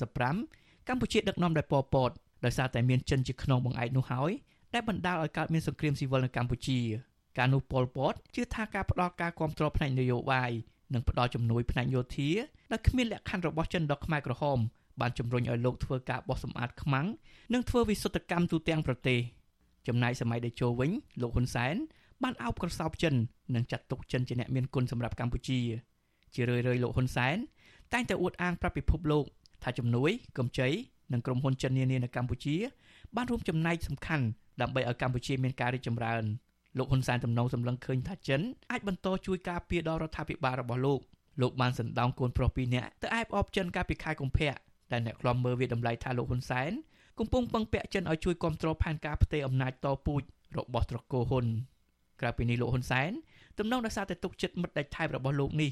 S10: 1975កម្ពុជាដឹកនាំដោយប៉ុលពតដោយសារតែមានចិនជាខ្នងបង្អែកនោះហើយដែលបណ្ដាលឲ្យកើតមានសង្គ្រាមស៊ីវិលនៅកម្ពុជា ការនោះប៉ុលពតជឿថាការផ្ដល់ការគ្រប់គ្រងផ្នែកនយោបាយនិងផ្ដល់ជំនួយផ្នែកយោធាដែលគ្មានលក្ខខណ្ឌរបស់ចិនដល់ខ្មែរក្រហមបានជំរុញឲ្យលោកធ្វើការបោះសម្អាតខ្មាំងនិងធ្វើវិសុទ្ធកម្មទូទាំងប្រទេសចំណែកសម័យដេជោវិញលោកហ៊ុនសែនបានអោបក្រសោបចិននិងចាត់ទុកចិនជាអ្នកមានគុណសម្រាប់កម្ពុជា ជារឿយៗលោកហ៊ុនសែនតែងតែអួតអាងប្រាប់ពិភពលោកថាជំនួយកម្ចីនិងក្រុមហ៊ុនចិននានានៅកម្ពុជា បានរួមចំណែកសំខាន់ដើម្បីឲ្យកម្ពុជាមានការរីកចម្រើន លោកហ៊ុនសែនទំនងសម្លឹងឃើញថាចិនអាចបន្តជួយការពារដល់រដ្ឋាភិបាលរបស់លោកលោកបានសណ្ដោងកូនប្រុសពីរនាក់ទៅអែបអបចិនកាលពីខែកុម្ភៈតែអ្នកខ្លំមើលវាតម្លៃថាលោកហ៊ុនសែនកំពុងពឹងពាក់ចិនឲ្យជួយគ្រប់គ្រងផែនការផ្ទេរអំណាចតពូជរបស់ត្រកូលហ៊ុនក្រៅពីនេះលោកហ៊ុនសែនទំនងដោយសារតែទុកចិត្តមិត្តដេចថែបរបស់លោកនេះ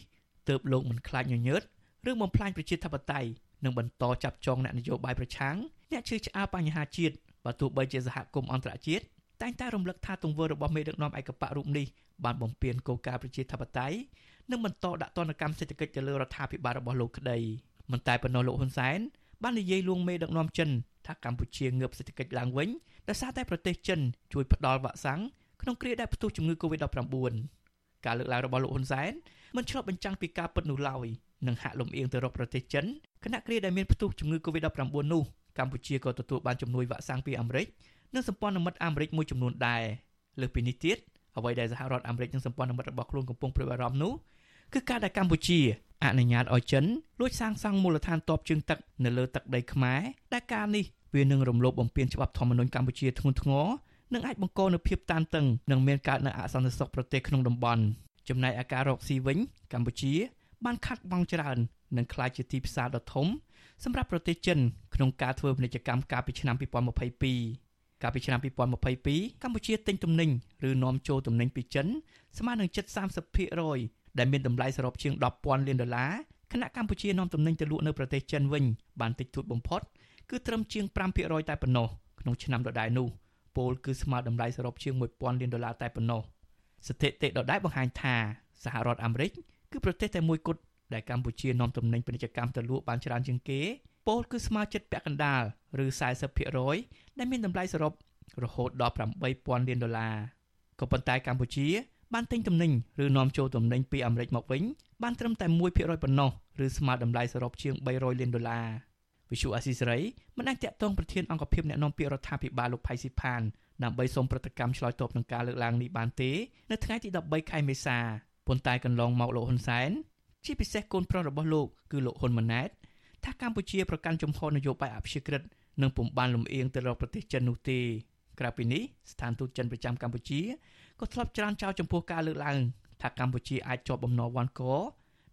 S10: ទើបលោកមិនខ្លាចញញើតឬបំផ្លាញប្រជាធិបតេយ្យនិងបន្តចាប់ចងអ្នកនយោបាយប្រឆាំងអ្នកឈឺឆ្អាលបញ្ហាជាតិបើទោះបីជាសហគមន៍អន្តរជាតិ តែងតែរំលឹកថាទង្វើរបស់មេដឹកនាំឯកបៈរូបនេះបានបំពានគោលការណ៍ប្រជាធិបតេយ្យនិងបន្តដាក់ទណ្ឌកម្មសេដ្ឋកិច្ចទៅលើរដ្ឋាភិបាលរបស់លោកក្តីមិនតែប៉ុណ្ណោះលោកហ៊ុនសែនបាននិយាយលួងមេដឹកនាំចិនថាកម្ពុជាងើបសេដ្ឋកិច្ចឡើងវិញដោយសារតែប្រទេសចិនជួយផ្ដល់វ៉ាក់សាំងក្នុងគ្រាដែលផ្ទុះជំងឺ Covid-19 ការលើកឡើងរបស់លោកហ៊ុនសែនមិនឆ្លុះបញ្ចាំងពីការពិតនោះឡើយនិងហាក់លំអៀងទៅរកប្រទេសចិនគណៈគ្រាដែលមានផ្ទុះជំងឺ Covid-19 នោះកម្ពុជាក៏ទទួលបានជំនួយវ៉ាក់សាំងពីអាមេរិក និងសម្ព័ន្ធមិត្តអាមេរិកមួយចំនួនដែរលើសពីនេះទៀតអ្វីដែលសហរដ្ឋអាមេរិកនិងសម្ព័ន្ធមិត្តរបស់ខ្លួនកំពុងព្រួយបារម្ភនោះគឺការដែលកម្ពុជាអនុញ្ញាតឲ្យចិនលួចសាងសង់មូលដ្ឋានទ័ពជើងទឹកនៅលើទឹកដីខ្មែរដែលការនេះវានឹងរំលោភបំពានច្បាប់ធម្មនុញ្ញកម្ពុជាធ្ងន់ធ្ងរនិងអាចបង្កនូវភាពតានតឹងនិងមានកើតនូវអសន្តិសុខប្រទេសក្នុងតំបន់ចំណែកអាការរកស៊ីវិញកម្ពុជា បានខាត់បងច្រើននិងក្លាយជាទីផ្សារដ៏ធំសម្រាប់ប្រទេសចិនក្នុងការធ្វើពាណិជ្ជកម្មកាលពីឆ្នាំ2022 កាលពីឆ្នាំ2022កម្ពុជាទិញទំនិញឬនាំចូលទំនិញពីចិនស្មើនឹងជិត30%ដែលមានតម្លៃសរុបជាង10,000លានដុល្លារខណៈកម្ពុជានាំទំនិញទៅលក់នៅប្រទេសចិនវិញបានតិចតួចបំផុតគឺត្រឹមជាង5%តែប៉ុណ្ណោះក្នុងឆ្នាំដដែលនោះពលគឺស្មើតម្លៃសរុបជាង1000លានដុល្លារតែប៉ុណ្ណោះស្ថិតិដដែលបង្ហាញថាសហរដ្ឋអាមេរិកគឺប្រទេសតែមួយគត់ដែលកម្ពុជានាំទំនិញពាណិជ្ជកម្មទៅលក់បានច្រើនជាងគេពលគឺស្មើចិត្តពាក់កណ្ដាលឬ40% ដែលមានតម្លៃសរុបរហូតដល់8000លានដុល្លារក៏ប៉ុន្តែកម្ពុជា បានទិញទំនិញឬនាំចូលទំនិញពីអាមេរិកមកវិញបានត្រឹមតែ1%ប៉ុណ្ណោះឬស្មើតម្លៃសរុបជាង300លានដុល្លារវិសុអាស៊ីសេរីមិនអាចតាក់ទងប្រធានអង្គភិបអ្នកនាំពាក្យរដ្ឋាភិបាលលោកផៃស៊ីផានដើម្បីសូមប្រតិកម្មឆ្លើយតបនឹងការលើកឡើងនេះបានទេនៅថ្ងៃទី13ខែមេសាប៉ុន្តែកន្លងមកលោកហ៊ុនសែនជាពិសេសកូនប្រុសរបស់លោកគឺលោកហ៊ុនម៉ាណែតថាកម្ពុជាប្រកាន់ជំហរនយោបាយអព្យាក្រឹត និងពុំបានលំអៀងទៅរកប្រទេសចិននោះទេក្រៅពីនេះស្ថានទូតចិនប្រចាំកម្ពុជាក៏ធ្លាប់ច្រានចោលចំពោះការលើកឡើងថាកម្ពុជាអាចជាប់បំណុលវ៉ាន់ក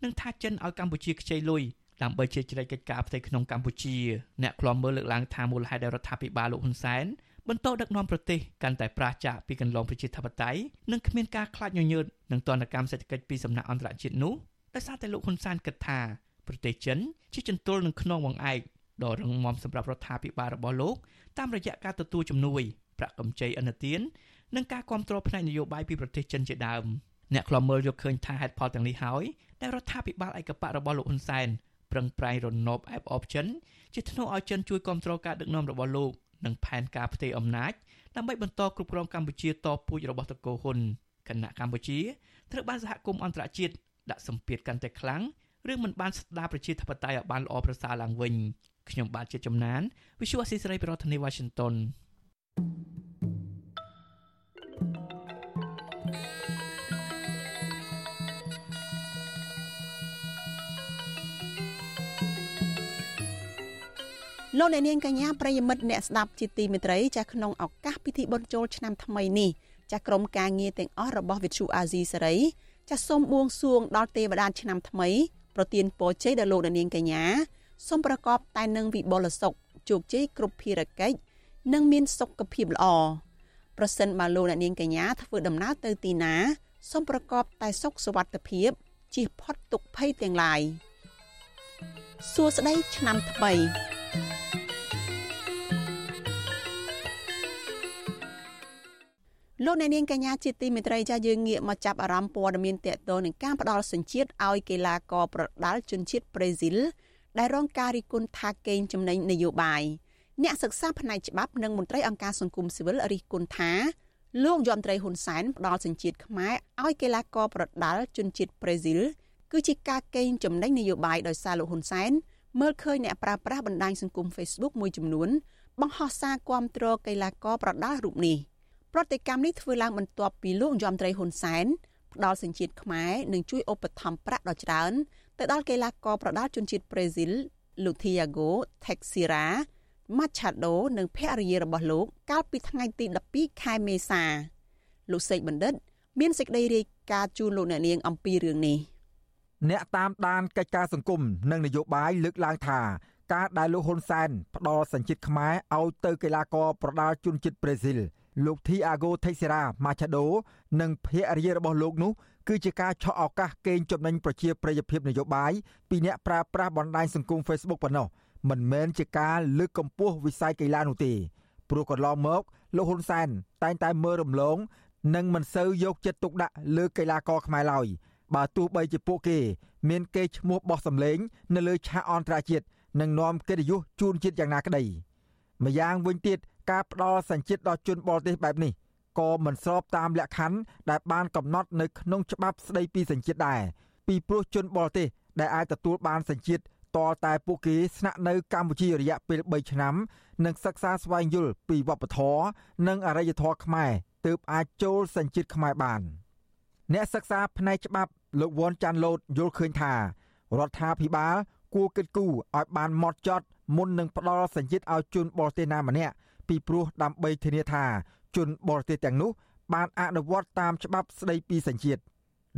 S10: និងថាចិនឲ្យកម្ពុជាខ្ចីលុយដើម្បីជាជ្រែកកិច្ចការផ្ទៃក្នុងកម្ពុជាអ្នកខ្លំមើលលើកឡើងថាមូលហេតុដែលរដ្ឋាភិបាលលោកហ៊ុនសែនបន្តដឹកនាំប្រទេសកាន់តែប្រឆាចពីកន្លងប្រជាធិបតេយ្យនិងគ្មានការខ្លាចញញើតនឹងទណ្ឌកម្មសេដ្ឋកិច្ចពីសំណាក់អន្តរជាតិនោះដោយសារតែលោកហ៊ុនសែនគិតថាប្រទេសចិនជាចន្ទុលនឹងខ្នងវងឯក ដ៏រឹងមាំសម្រាប់រដ្ឋាភិបាលរបស់លោកតាមរយៈការទទួលជំនួយប្រាក់កម្ចីឥណទាននិងការគ្រប់គ្រងផ្នែកនយោបាយពីប្រទេសចិនជាដើមអ្នកខ្លំមើលយកឃើញថាហេតុផលទាំងនេះហើយដែលរដ្ឋាភិបាលឯកបៈរបស់លោកហ៊ុនសែនប្រឹងប្រែងរណបអែបអបចិនជាធ្នូឲ្យចិនជួយគ្រប់គ្រងការដឹកនាំរបស់លោកនិងផែនការផ្ទេរអំណាចដើម្បីបន្តគ្រប់គ្រងកម្ពុជាតពូជរបស់តកូហ៊ុនគណៈកម្ពុជាត្រូវបានសហគមន៍អន្តរជាតិដាក់សម្ពាធកាន់តែខ្លាំងឬមិនបានស្ដារប្រជាធិបតេយ្យឲ្យបានល្អប្រសើរឡើងវិញ ខ្ញុំបាទជាចំណាន Visual Assisray ប្រធានាទី Washington
S1: លោកអ្នកនាងកញ្ញាប្រិយមិត្តអ្នកស្ដាប់ជាទីមេត្រីចាស់ក្នុងឱកាសពិធីបុណ្យចូលឆ្នាំថ្មីនេះចាស់ក្រុមការងារទាំងអស់របស់វិទ្យុអាស៊ីសេរីចាស់សូមបួងសួងដល់ទេវតាឆ្នាំថ្មីប្រទានពរជ័យដល់លោកអ្នកនាងកញ្ញា សូមប្រកបតែនឹងវិបុលសុខជោគជ័យគ្រប់ភារកិច្ចនិងមានសុខភាពល្អប្រសិនបើលោកអ្នកនាងកញ្ញាធ្វើដំណើរទៅទីណាសូមប្រកបតែសុខសុវត្ថិភាពជៀសផុតទុក្ខភ័យទាំងឡាយសួស្តីឆ្នាំថ្មីលោកអ្នកនាងកញ្ញាជាទីមេត្រីចាយើងងាកមកចាប់អារម្មណ៍ព័ត៌មានតកតនឹងការផ្ដាល់សញ្ជាតិឲ្យកីឡាករប្រដាល់ជនជាតិប្រេស៊ីល ដែលរងការរិះគន់ថាកេងចំណេញនយោបាយអ្នកសិក្សាផ្នែកច្បាប់និងមន្ត្រីអង្គការសង្គមស៊ីវិលរិះគន់ថាលោកយមត្រីហ៊ុនសែនផ្ដាល់សញ្ជាតិខ្មែរឲ្យកីឡាករប្រដាល់ជនជាតិប្រេស៊ីលគឺជាការកេងចំណេញនយោបាយដោយសារលោកហ៊ុនសែនមើលឃើញអ្នកប្រើប្រាស់បណ្ដាញសង្គម Facebook មួយចំនួនបង្ហោះសារគាំទ្រកីឡាករប្រដាល់រូបនេះប្រតិកម្មនេះធ្វើឡើងបន្ទាប់ពីលោកយមត្រីហ៊ុនសែនផ្ដាល់សញ្ជាតិខ្មែរនិងជួយឧបត្ថម្ភប្រាក់ដ៏ច្រើន ទៅដល់កីឡាករប្រដាល់ជនជាតិប្រេស៊ីលលោក Thiago Teixeira Machado និងភរិយារបស់លោកកាលពីថ្ងៃទី12ខែមេសាលោកសេកបណ្ឌិត មានសេចក្តីរាយការណ៍ជូនលោកអ្នកនាងអំពីរឿងនេះ
S9: អ្នកតាមដានកិច្ចការសង្គមនិងនយោបាយលើកឡើងថាការដែលលោកហ៊ុនសែនផ្ដល់សញ្ជាតិខ្មែរឲ្យទៅកីឡាករប្រដាល់ជនជាតិប្រេស៊ីលលោក Thiago Teixeira Machado និងភរិយារបស់លោកនោះគឺជាការឆក់ឱកាសកេងចំណេញប្រជាប្រិយភាពនយោបាយពីអ្នកប្រើប្រាស់បណ្ដាញសង្គម Facebook ប៉ុណ្ណោះមិនមែនជាការលើកកម្ពស់វិស័យកីឡានោះទេព្រោះកន្លងមកលោកហ៊ុនសែនតែងតែមើលរំលង និងមិនសូវយកចិត្តទុកដាក់លើកីឡាករខ្មែរឡើយបើទោះបីជាពួកគេ មានកេរ្តិ៍ឈ្មោះបោះសម្លេង នៅលើឆាកអន្តរជាតិនិងនាំកិត្តិយសជូនជាតិយ៉ាងណាក្តីម្យ៉ាងវិញទៀតការផ្ដល់សញ្ជាតិដល់ជនបរទេសបែបនេះ ក៏មិនស្របតាមលក្ខខណ្ឌដែលបានកំណត់នៅក្នុងច្បាប់ស្តីពីសញ្ជាតិដែរពីព្រោះជនបរទេសដែលអាចទទួលបានសញ្ជាតិតរតែពួកគេស្នាក់នៅកម្ពុជារយៈពេល3ឆ្នាំនិងសិក្សាស្វែងយល់ពីវប្បធម៌និងអរិយធម៌ខ្មែរទើបអាចចូលសញ្ជាតិខ្មែរបាន អ្នកសិក្សាផ្នែកច្បាប់លោកវ៉ាន់ចាន់ឡូតយល់ឃើញថារដ្ឋាភិបាលគួរគិតគូរឲ្យបានម៉ត់ចត់មុននឹងផ្ដល់សញ្ជាតិឲ្យជនបរទេសណាម្នាក់ពីព្រោះដើម្បីធានាថា ជនបរទេសទាំងនោះ បានអនុវត្តតាមច្បាប់ស្តីពីសញ្ជាតិ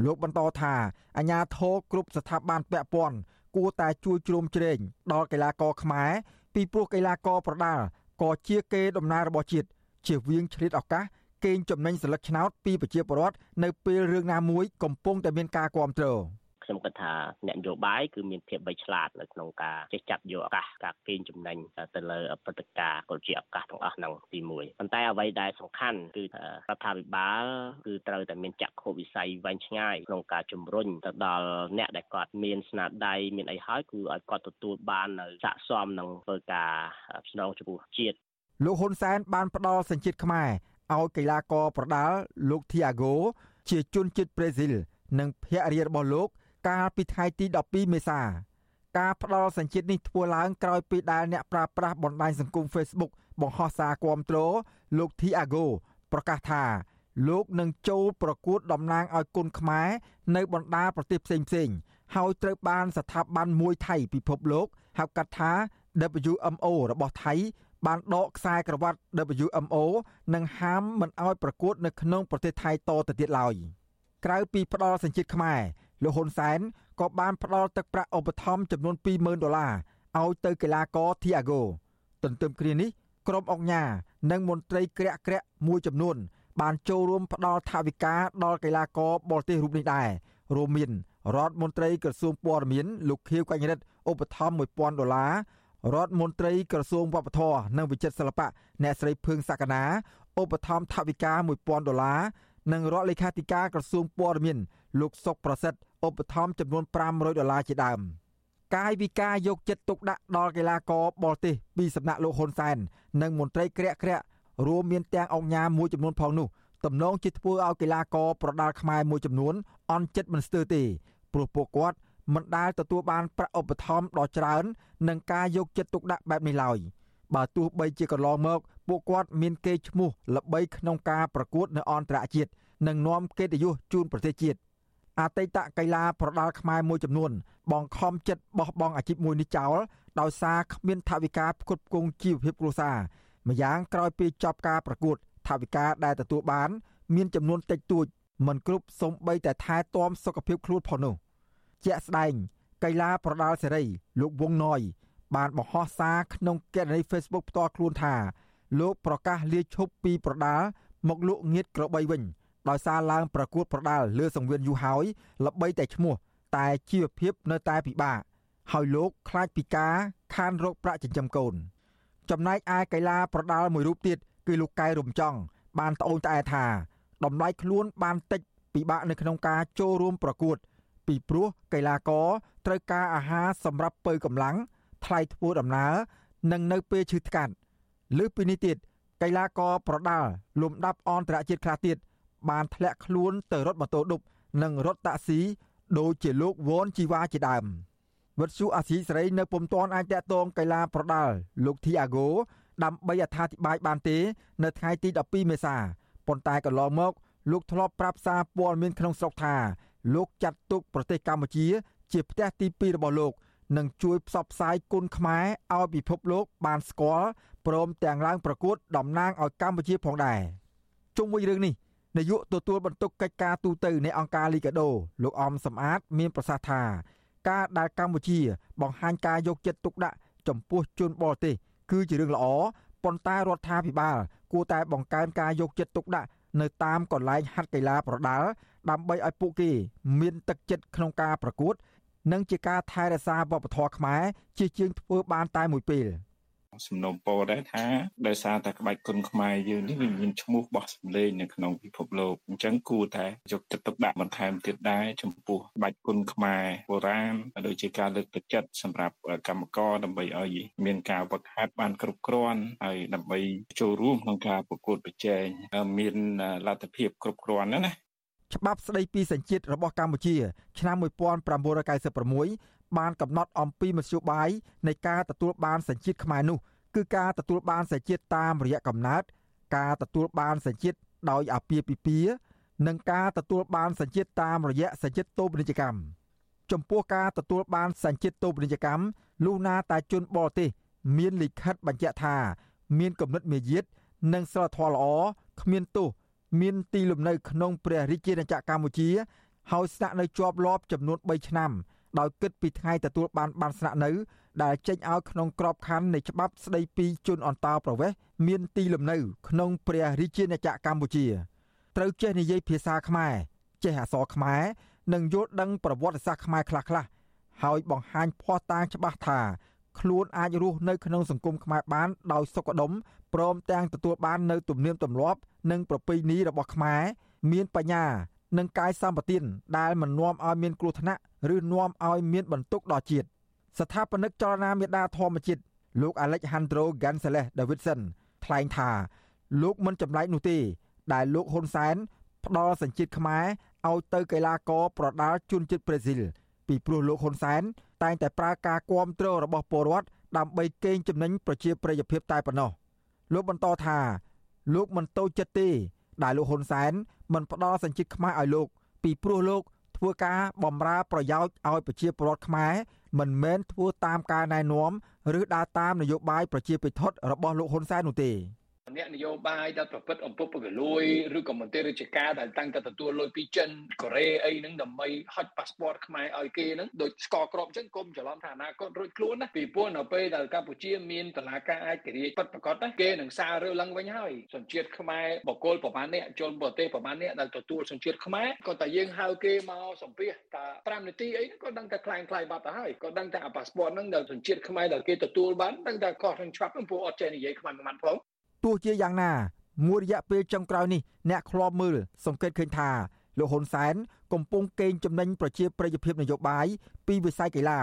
S9: លោកបន្តថាអាញាធរគ្រប់ស្ថាប័នពាក់ព័ន្ធគួរតែជួយជ្រោមជ្រែងដល់កីឡាករខ្មែរពីព្រោះកីឡាករប្រដាល់ក៏ជាគេដំណើររបស់ជាតិជាវៀងឆ្លៀតឱកាសកេងចំណេញសិលឹកឆ្នោតពីប្រជាពលរដ្ឋនៅពេលរឿងណាមួយកំពុងតែមានការគ្រប់គ្រង
S12: ខ្ញុំគិតថាអ្នកនយោបាយគឺមានភាពបីឆ្លាតនៅក្នុងការចេះចាប់យកឱកាសការកេងចំណេញទៅលើព្រឹត្តិការណ៍ក៏ជាឱកាសទាំងអស់ហ្នឹងទី1ប៉ុន្តែអ្វីដែលសំខាន់គឺរដ្ឋាភិបាលគឺត្រូវតែមានចក្ខុវិស័យវែងឆ្ងាយក្នុងការជំរុញទៅដល់អ្នកដែលគាត់មានស្នាដៃមានអីហើយគឺឲ្យគាត់ទទួលបាននៅស័ក្តិសមនឹងធ្វើការស្នងចំពោះជាតិ
S9: លោកហ៊ុនសែនបានផ្ដល់សញ្ជាតិខ្មែរឲ្យកីឡាករប្រដាល់លោក Thiago ជាជនជាតិប្រេស៊ីល និងភរិយារបស់លោក កាលពីថ្ងៃទី12មេសាការផ្ដល់សញ្ជាតិនេះធ្វើឡើងក្រោយពីដែលអ្នកប្រើប្រាស់បណ្ដាញសង្គម Facebook បង្ហោះសារគាំទ្រលោក Thiago ប្រកាសថាលោកនឹងចូលប្រកួតតំណាងឲ្យគុនខ្មែរនៅបណ្ដាប្រទេសផ្សេងៗហើយត្រូវបានស្ថាប័នមួយថៃពិភពលោកហៅកាត់ថា WMO របស់ថៃ បានដកខ្សែក្រវ៉ាត់ WMO និងហាមមិនឲ្យប្រកួតនៅក្នុងប្រទេសថៃតទៅទៀតឡើយក្រៅពីផ្ដល់សញ្ជាតិខ្មែរ លោកហ៊ុនសែនក៏បានផ្ដល់ទឹកប្រាក់ឧបត្ថម្ភចំនួន20,000ដុល្លារឲ្យទៅកីឡាករ Thiago ទន្ទឹមគ្នានេះក្រុមអង្គញានិងមន្ត្រីក្រាក់ក្រាក់មួយចំនួន បានចូលរួមផ្ដល់ថវិកាដល់កីឡាករបរទេសរូបនេះដែររួមមានរដ្ឋមន្ត្រីក្រសួងព័ត៌មានលោកខៀវកញ្ញរិទ្ធឧបត្ថម្ភ1000ដុល្លាររដ្ឋមន្ត្រីក្រសួងវប្បធម៌និងវិចិត្រសិល្បៈអ្នកស្រីភឿងសក្កណាឧបត្ថម្ភថវិកា1000ដុល្លារនិងរដ្ឋលេខាធិការក្រសួងព័ត៌មានលោកសុកប្រសិទ្ធ ឧបត្ថម្ភចំនួន500ដុល្លារជាដើមកាយវិការយកចិត្តទុកដាក់ដល់កីឡាករបរទេសពីសំណាក់លោកហ៊ុនសែននិងមន្ត្រីក្រាក់ក្រាក់រួមមានទាំងអង្គញាមួយចំនួនផងនោះទំនងជាធ្វើឲ្យកីឡាករប្រដាល់ខ្មែរមួយចំនួនអន់ចិត្តមិនស្ទើរទេព្រោះពួកគាត់មិនដែលទទួលបានប្រាក់ឧបត្ថម្ភដ៏ច្រើននិងការយកចិត្តទុកដាក់បែបនេះឡើយបើទោះបីជាកន្លងមកពួកគាត់មានកេរ្តិ៍ឈ្មោះល្បីក្នុងការប្រកួតនៅអន្តរជាតិនិងនាំកិត្តិយសជូនប្រទេសជាតិ អតីតកីឡាប្រដាល់ខ្មែរមួយចំនួនបងខំចិត្តបោះបង់អាជីពមួយនេះចោលដោយសារគ្មានថវិកាផ្គត់ផ្គង់ជីវភាពគ្រួសារម្យ៉ាងក្រោយពីចប់ការប្រកួតថវិកាដែលទទួលបាន មានចំនួនតិចតួចមិនគ្រប់សូម្បីតែថែទាំសុខភាពខ្លួនផងនោះជាក់ស្ដែងកីឡាប្រដាល់សេរី លោកវងណយបានបង្ហោះសារក្នុងគណនី Facebook ផ្ទាល់ខ្លួនថា លោកប្រកាសលាឈប់ពីប្រដាល់មកលក់ងៀតក្របីវិញ ដោយសារឡើងប្រកួតប្រដាល់លើសង្វៀនយូរហើយល្បីតែឈ្មោះតែជីវភាពនៅតែពិបាកហើយលោកខ្លាចពីការខានរោគប្រាក់ចិញ្ចឹមកូន ចំណែកឯកីឡាប្រដាល់មួយរូបទៀតគឺលោកកែរំចង់បានត្អូញត្អែថាតម្លៃខ្លួនបានតិចពិបាកនៅក្នុងការចូលរួមប្រកួត ពីព្រោះកីឡាករត្រូវការអាហារសម្រាប់ពើកម្លាំងថ្លៃធ្វើដំណើរនិងនៅពេលឈឺថ្កាត់លើពីនេះទៀតកីឡាករប្រដាល់លំដាប់អន្តរជាតិខ្លះទៀត បានធ្លាក់ខ្លួនទៅរត់ម៉ូតូឌុបនិងរត់តាក់ស៊ីដូចជាលោកវ៉នជីវ៉ាជាដើមវិទ្យុអាស៊ីសេរីនៅពុំទាន់អាចតតងកីឡាប្រដាល់លោកធីអាហ្គោដើម្បីអត្ថាធិប្បាយបានទេ នៅថ្ងៃទី12មេសាប៉ុន្តែកន្លងមក លោកធ្លាប់ប្រាប់សារព័ត៌មានក្នុងស្រុកថាលោកចាត់ទុកប្រទេសកម្ពុជា ជាផ្ទះទី2របស់លោកនិងជួយផ្សព្វផ្សាយគុណខ្មែរឲ្យពិភពលោកបានស្គាល់ព្រមទាំងឡើងប្រកួតតំណាងឲ្យកម្ពុជាផងដែរជុំវិញរឿងនេះ នាយកទទួលបន្ទុកកិច្ចការទូតនៃអង្គការលីកាដូលោកអមសំអាត មានប្រសាសន៍ថាការដែលកម្ពុជា បង្ហាញការយកចិត្តទុកដាក់ចំពោះជនបរទេសគឺជារឿងល្អប៉ុន្តែរដ្ឋាភិបាល គួរតែបង្កើនការយកចិត្តទុកដាក់នៅតាមកន្លែងហាត់កីឡាប្រដាល់ដើម្បីឲ្យពួកគេ មានទឹកចិត្តក្នុងការប្រកួត និងជាការថែរក្សាវប្បធម៌ខ្មែរជាជាងធ្វើបានតែមួយពេល។
S13: សំណូមពរដែរថាដោយសារតែក្បាច់គុនខ្មែរយើងនេះវាមានឈ្មោះបោះសម្លេងនៅក្នុងពិភពលោកអញ្ចឹងគួរតែយកចិត្តទុកដាក់បន្ថែមទៀតដែរចំពោះក្បាច់គុនខ្មែរបុរាណដូចជាការលើកទឹកចិត្តសម្រាប់កម្មករដើម្បីឲ្យមានការវឹកហាត់បានគ្រប់គ្រាន់ហើយដើម្បីចូលរួមក្នុងការប្រកួតប្រជែងមានលទ្ធភាពគ្រប់គ្រាន់ណាណា
S9: ច្បាប់ស្តីពីសញ្ជាតិរបស់កម្ពុជាឆ្នាំ1996 បានកំណត់អំពីមធ្យោបាយនៃការទទួលបានសញ្ជាតិខ្មែរនោះគឺការទទួលបានសញ្ជាតិតាមរយៈកំណើតការទទួលបានសញ្ជាតិដោយអាពាហ៍ពិពាហ៍និងការទទួលបានសញ្ជាតិតាមរយៈសញ្ជាតិតូបនីយកម្មចំពោះការទទួលបានសញ្ជាតិតូបនីយកម្មលុះណាតែជនបរទេសមានលិខិតបញ្ជាក់ថា មានគំនិតមាយាទនិងសិលធម៌ល្អគ្មានទោសមានទីលំនៅក្នុងព្រះរាជាណាចក្រកម្ពុជា ហើយស្នាក់នៅជាប់លាប់ចំនួន3ឆ្នាំ ដោយគិតពីថ្ងៃទទួលបានបានស្នាក់នៅ ដែលចេញឲ្យក្នុងក្របខ័ណ្ឌនៃច្បាប់ស្តីពីជនអន្តោប្រវេសន៍មានទីលំនៅ ក្នុងព្រះរាជាណាចក្រកម្ពុជាត្រូវចេះនិយាយភាសាខ្មែរចេះអក្សរខ្មែរនិងយល់ដឹងប្រវត្តិសាស្ត្រខ្មែរខ្លះៗហើយបង្ហាញភ័ស្តុតាងច្បាស់ថាខ្លួនអាចរស់នៅក្នុងសង្គមខ្មែរបានដោយសុខដុមព្រមទាំងទទួលបាននៅទំនៀមទម្លាប់ និងប្រពៃណីរបស់ខ្មែរមានបញ្ញា និងកាយសម្បទានដែលមិននាំឲ្យមានគ្រោះថ្នាក់ ឬនាំឲ្យមានបន្ទុកដល់ជាតិស្ថាបនិកចលនាមេដាធម្មជាតិលោក Alejandro Gonzalez Davidson ថ្លែងថា លោកមិនចម្លែកនោះទេ ដែលលោកហ៊ុនសែនផ្ដល់សញ្ជាតិខ្មែរឲ្យទៅកីឡាករប្រដាល់ជនជាតិប្រេស៊ីលពីព្រោះលោកហ៊ុនសែនតែងតែប្រើការគ្រប់គ្រងរបស់ពលរដ្ឋដើម្បីកេងចំណេញប្រជាប្រិយភាពតែប៉ុណ្ណោះលោកបន្តថាលោកមិនតូចចិត្តទេដែលលោកហ៊ុនសែនមិនផ្ដល់សញ្ជាតិខ្មែរឲ្យលោក ពីព្រោះលោក ធ្វើការបំរើប្រយោជន៍ឲ្យប្រជាពលរដ្ឋខ្មែរមិនមែនធ្វើតាមការណែនាំឬដើរតាមនយោបាយប្រជាពិធរបស់លោកហ៊ុនសែននោះទេ
S14: អ្នកនយោបាយដែលប្រព្រឹត្តអំពើពុករលួយឬក៏មន្ត្រីរាជការដែលតាំងតែទទួលលុយពីចិនកូរ៉េអីហ្នឹងដើម្បីហុចប៉ាសពតខ្មែរឲ្យគេហ្នឹងដូចស្កក្របអញ្ចឹងគុំច្រឡំថាអនាគតរួចខ្លួនណាពីព្រោះនៅពេលដែលកម្ពុជាមានតឡាការឯករាជ្យពិតប្រាកដណាគេនឹងសាររើឡើងវិញហើយសញ្ជាតិខ្មែរបកគលប្រមាណនេះជនបរទេសប្រមាណនេះដែលទទួលសញ្ជាតិខ្មែរក៏តែយើងហៅគេមកសំភាសតា5នាទីអីក៏ដឹងតែខ្លាំងខ្លាយបាត់ទៅហើយក៏ដឹងតែប៉ាសពតហ្នឹងដែលសញ្ជាតិខ្មែរដែលគេទទួលបានដឹងតែខុសនឹងច្បាប់ហ្នឹងព្រោះអត់ចេះនិយាយខ្មែរមួយម៉ាត់ផង
S9: ទោះជាយ៉ាងណាមួយរយៈពេលចុងក្រោយនេះអ្នកខ្លាប់មើលសង្កេតឃើញថាលោកហ៊ុនសែនកំពុងកេងចំណេញប្រជាប្រិយភាពនយោបាយពីវិស័យកីឡា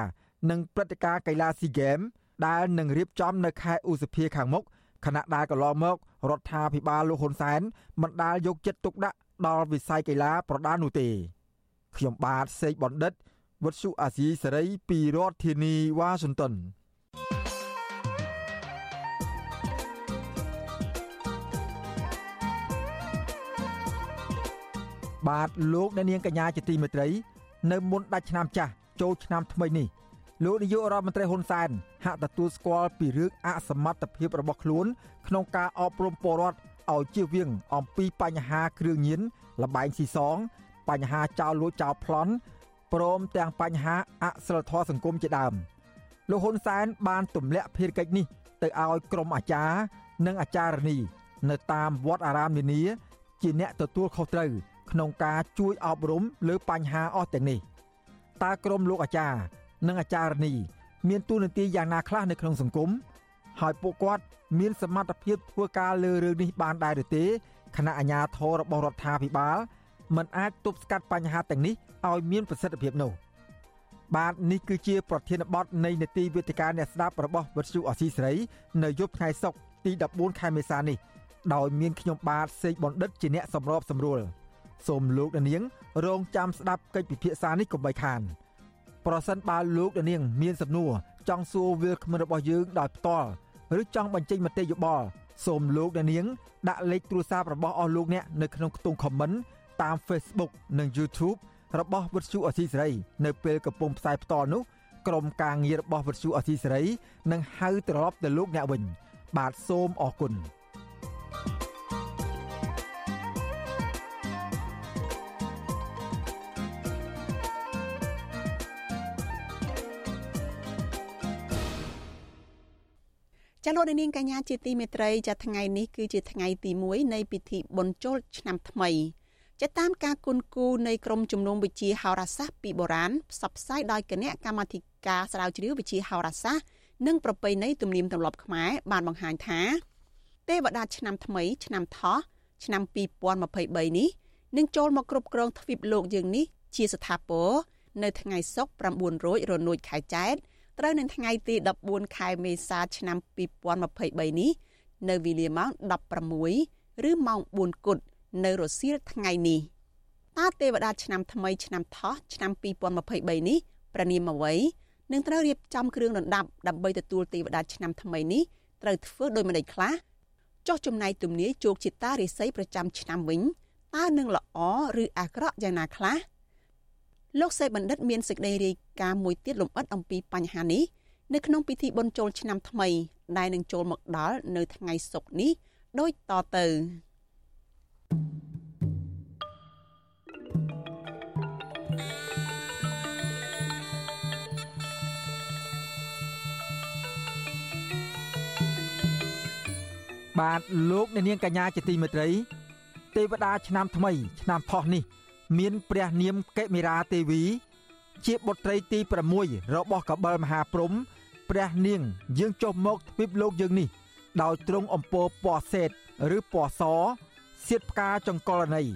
S9: និងព្រឹត្តិការណ៍កីឡាស៊ីហ្គេមដែលនឹងរៀបចំនៅខែឧសភាខាងមុខខណៈដែលកន្លងមករដ្ឋាភិបាលលោកហ៊ុនសែនមិនដាល់យកចិត្តទុកដាក់ដល់វិស័យកីឡាប្រដាល់នោះទេខ្ញុំបាទសេកបណ្ឌិតវុទ្ធុអាស៊ីសេរីពីរដ្ឋធានីវ៉ាស៊ីនតោន បាទលោកអ្នកនាងកញ្ញាជាទីមេត្រី នៅមុនដាច់ឆ្នាំចាស់ចូលឆ្នាំថ្មីនេះលោកនាយករដ្ឋមន្ត្រីហ៊ុនសែនហាក់ទទួលស្គាល់ពីរឿងអសមត្ថភាពរបស់ខ្លួន ក្នុងការអប់រំពលរដ្ឋឲ្យជៀសវាងអំពីបញ្ហាគ្រឿងញៀនលបែងស៊ីសង បញ្ហាចោលលួចចោលប្លន់ព្រមទាំងបញ្ហាអសិលធម៌សង្គមជាដើមលោកហ៊ុនសែនបានទម្លាក់ភារកិច្ចនេះទៅឲ្យក្រុមអាចារ្យនិងអាចារ្យនី នៅតាមវត្តអារាមនានាជាអ្នកទទួលខុសត្រូវ ក្នុងការជួយអប់រំលើបញ្ហាអស់ទាំងនេះតើក្រមលោកអាចារ្យនិងអាចារ្យនី មានទូនាទីយ៉ាងណាខ្លះនៅក្នុងសង្គមហើយពួកគាត់មានសមត្ថភាពធ្វើការលើរឿងនេះបានដែរឬទេគណៈអាជ្ញាធររបស់រដ្ឋាភិបាលមិនអាចទប់ស្កាត់បញ្ហាទាំងនេះឲ្យមានប្រសិទ្ធភាពនោះបាទនេះគឺជាប្រធានបទនៃនេតិវិទ្យាអ្នកស្ដាប់របស់វិទ្យុអសីសេរីនៅយប់ថ្ងៃសុក្រទី14ខែមេសានេះដោយមានខ្ញុំបាទសេកបណ្ឌិតជាអ្នកសម្របសម្រួល សូមលោកដានាង រងចាំស្ដាប់កិច្ចពិភាក្សានេះកុំបីខានប្រសិនបើលោកដានាង មានសំណួរចង់សួរវាគ្មិនរបស់យើងដោយផ្ទាល់ឬចង់បញ្ចេញមតិយោបល់សូមលោកដានាង ដាក់លេខទូរស័ព្ទរបស់អស់លោកអ្នកនៅក្នុងខ្ទង់ comment តាម Facebook និង YouTube របស់វិទ្យុអសីសេរីនៅពេលកំពុងផ្សាយផ្ទាល់នោះក្រុមការងាររបស់វិទ្យុអសីសេរីនឹងហៅត្រឡប់ទៅលោកអ្នកវិញ បាទសូមអរគុណ
S1: ចាលោកនាងកញ្ញាជាទីមេត្រីចាថ្ងៃនេះគឺជាថ្ងៃទី1នៃពិធីបុណ្យចូលឆ្នាំថ្មីចាតាមការគុនគូនៃក្រមជំនុំវិជាហោរាសាស្ត្រពីបុរាណផ្សព្វផ្សាយដោយគណៈកម្មាធិការស្រាវជ្រាវវិជាហោរាសាស្ត្រនិងប្រពៃណីទំនៀមទម្លាប់ខ្មែរបានបង្ហាញថា ទេវតាឆ្នាំថ្មី ឆ្នាំថោះឆ្នាំ2023នេះនឹងចូលមកគ្រប់គ្រងទ្វីបលោកយើងនេះជាស្ថាពរនៅថ្ងៃសុក្រ9រោចរនួចខែចែក ត្រូវនៅថ្ងៃទី14ខែមេសាឆ្នាំ2023នេះនៅវេលាម៉ោង16ឬម៉ោង4គត់នៅរសៀលថ្ងៃនេះតើទេវតាឆ្នាំថ្មីឆ្នាំថោះឆ្នាំ2023នេះប្រនាមអ្វីនឹងត្រូវរៀបចំគ្រឿងដណ្ដាប់ដើម្បីទទួលទេវតាឆ្នាំថ្មីនេះត្រូវធ្វើដោយម្ដេចខ្លះចុះចំណែកទំនាយជោគជតារិស័យប្រចាំឆ្នាំវិញតើនឹងល្អឬអាក្រក់យ៉ាងណាខ្លះ លោកសេបណ្ឌិតមានសេចក្តីរាយការណ៍មួយទៀតលម្អិតអំពីបញ្ហានេះនៅក្នុងពិធីបុណ្យចូលឆ្នាំថ្មីដែលនឹងចូលមកដល់នៅថ្ងៃសុក្រនេះដូចតទៅ
S9: បាទលោកអ្នកនាងកញ្ញាជាទីមេត្រីទេវតាឆ្នាំថ្មី ឆ្នាំផុសនេះ មានព្រះនាមកិមិរាទេវី ជាបុត្រីទី6របស់កបិលមហាព្រំ ព្រះនាង យើងចុះមកទ្វីបលោកយើងនេះដោយទ្រង់អំពើពណ៌សេតឬពណ៌សសៀតផ្កាចង្កលន័យ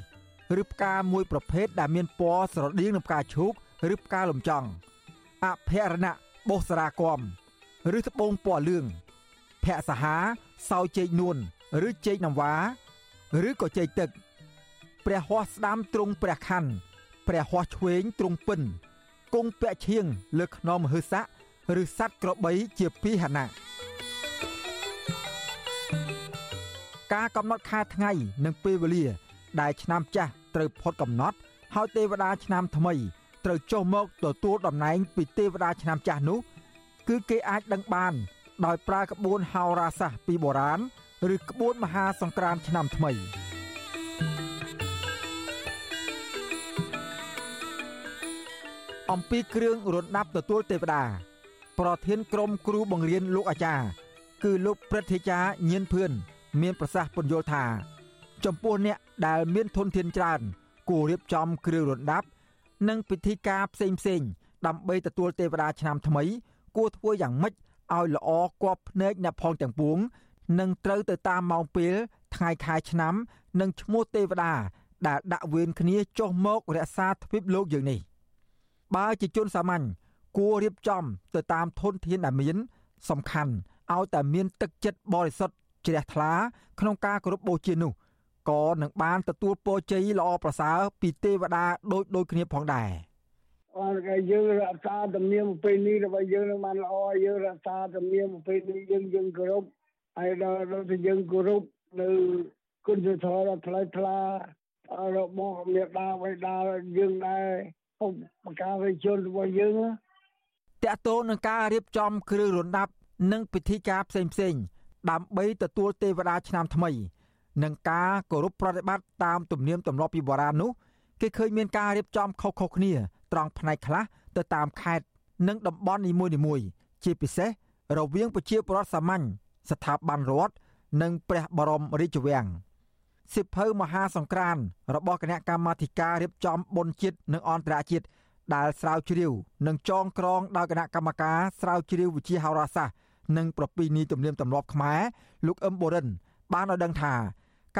S9: ឬផ្កាមួយប្រភេទដែលមានពណ៌ស្រដៀងនឹងផ្កាឈូកឬផ្កាលំចង់អភរណៈបុស្រាគមឬត្បូងពណ៌លឿងភ័ក្សហាសោចេកនួនឬចេកណាំវ៉ាឬក៏ចេកទឹក ព្រះហស្តស្ដាំទ្រង់ព្រះខ័ណ្ឌព្រះហស្តឆ្វេងទ្រង់ពិនគង់ពាក់ឈៀងលើខ្នងមហឺស័កឬសัตว์ក្របីជាពីហណៈការកំណត់ខែថ្ងៃនិងពេលវេលា ដែលឆ្នាំចាស់ត្រូវផុតកំណត់ ហើយទេវតាឆ្នាំថ្មីត្រូវចុះមកទទួលតំណែងពីទេវតាឆ្នាំចាស់នោះ គឺគេអាចដឹងបាន ដោយប្រើក្បួនហោរាសាស្ត្រពីបុរាណឬក្បួនមហាសង្ក្រាន្តឆ្នាំថ្មី អំពីគ្រឿងរណ្ដាប់ទទួលទេវតា ប្រធានក្រុមគ្រូបង្រៀនលោកអាចារ្យគឺលោកព្រឹទ្ធាចារ្យញៀនភឿនមានប្រសាសន៍ពន្យល់ថា ចំពោះអ្នកដែលមានធនធានច្រើន គួររៀបចំគ្រឿងរណ្ដាប់ និងពិធីការផ្សេងផ្សេងដើម្បីទទួលទេវតាឆ្នាំថ្មី គួរធ្វើយ៉ាងម៉េចឲ្យល្អគប់ភ្នែកអ្នកផងទាំងពួងនិងត្រូវទៅតាមម៉ោងពេលថ្ងៃខែឆ្នាំ និងឈ្មោះទេវតា ដែលដាក់វេនគ្នាចុះមករក្សាទ្វីបលោកយើងនេះ បើជាជនសាមញ្ញគួររៀបចំទៅតាមធនធានដែលមាន សំខាន់ឲ្យតែមានទឹកចិត្តបរិសុទ្ធជ្រះថ្លា ក្នុងការគោរពបូជានោះក៏នឹងបានទទួលពរជ័យល្អប្រសើរពីទេវតាដូចដូចគ្នាផងដែរ
S15: អរគេយើងរក្សាទំនៀមប្រពៃណីរបស់យើងនឹងបានល្អយើងរក្សាទំនៀមប្រពៃណីយើងយើងគោរពហើយដល់ដល់តែយើងគោរពនៅគុណធម៌ដ៏ថ្លៃថ្លារបស់មេដាបៃតាយើងដែរ ឧបការៈជនរបស់យើង
S9: តកតូននឹងការរៀបចំគ្រឿងរណ្ដាប់និងពិធីការផ្សេងផ្សេងដើម្បីទទួលទេវតាឆ្នាំថ្មី និងការគោរពប្រតិបត្តិតាមទំនៀមទម្លាប់ពីបុរាណនោះគេឃើញមានការរៀបចំខុសៗគ្នា ត្រង់ផ្នែកខ្លះទៅតាមខេត្តនិងតំបន់នីមួយៗជាពិសេសរវាងប្រជាពលរដ្ឋសាមញ្ញស្ថាប័នរដ្ឋនិងព្រះបរមរាជវាំង សិភៅមហាសង្ក្រានរបស់គណៈកម្មាធិការរៀបចំបុណ្យជាតិនិងអន្តរជាតិដែលស្រាវជ្រាវនិងចងក្រងដោយគណៈកម្មការស្រាវជ្រាវវិទ្យាហោរាសាស្ត្រនិងប្រពៃណីទំនៀមទម្លាប់ខ្មែរលោកអឹមបូរិន បានឲ្យដឹងថា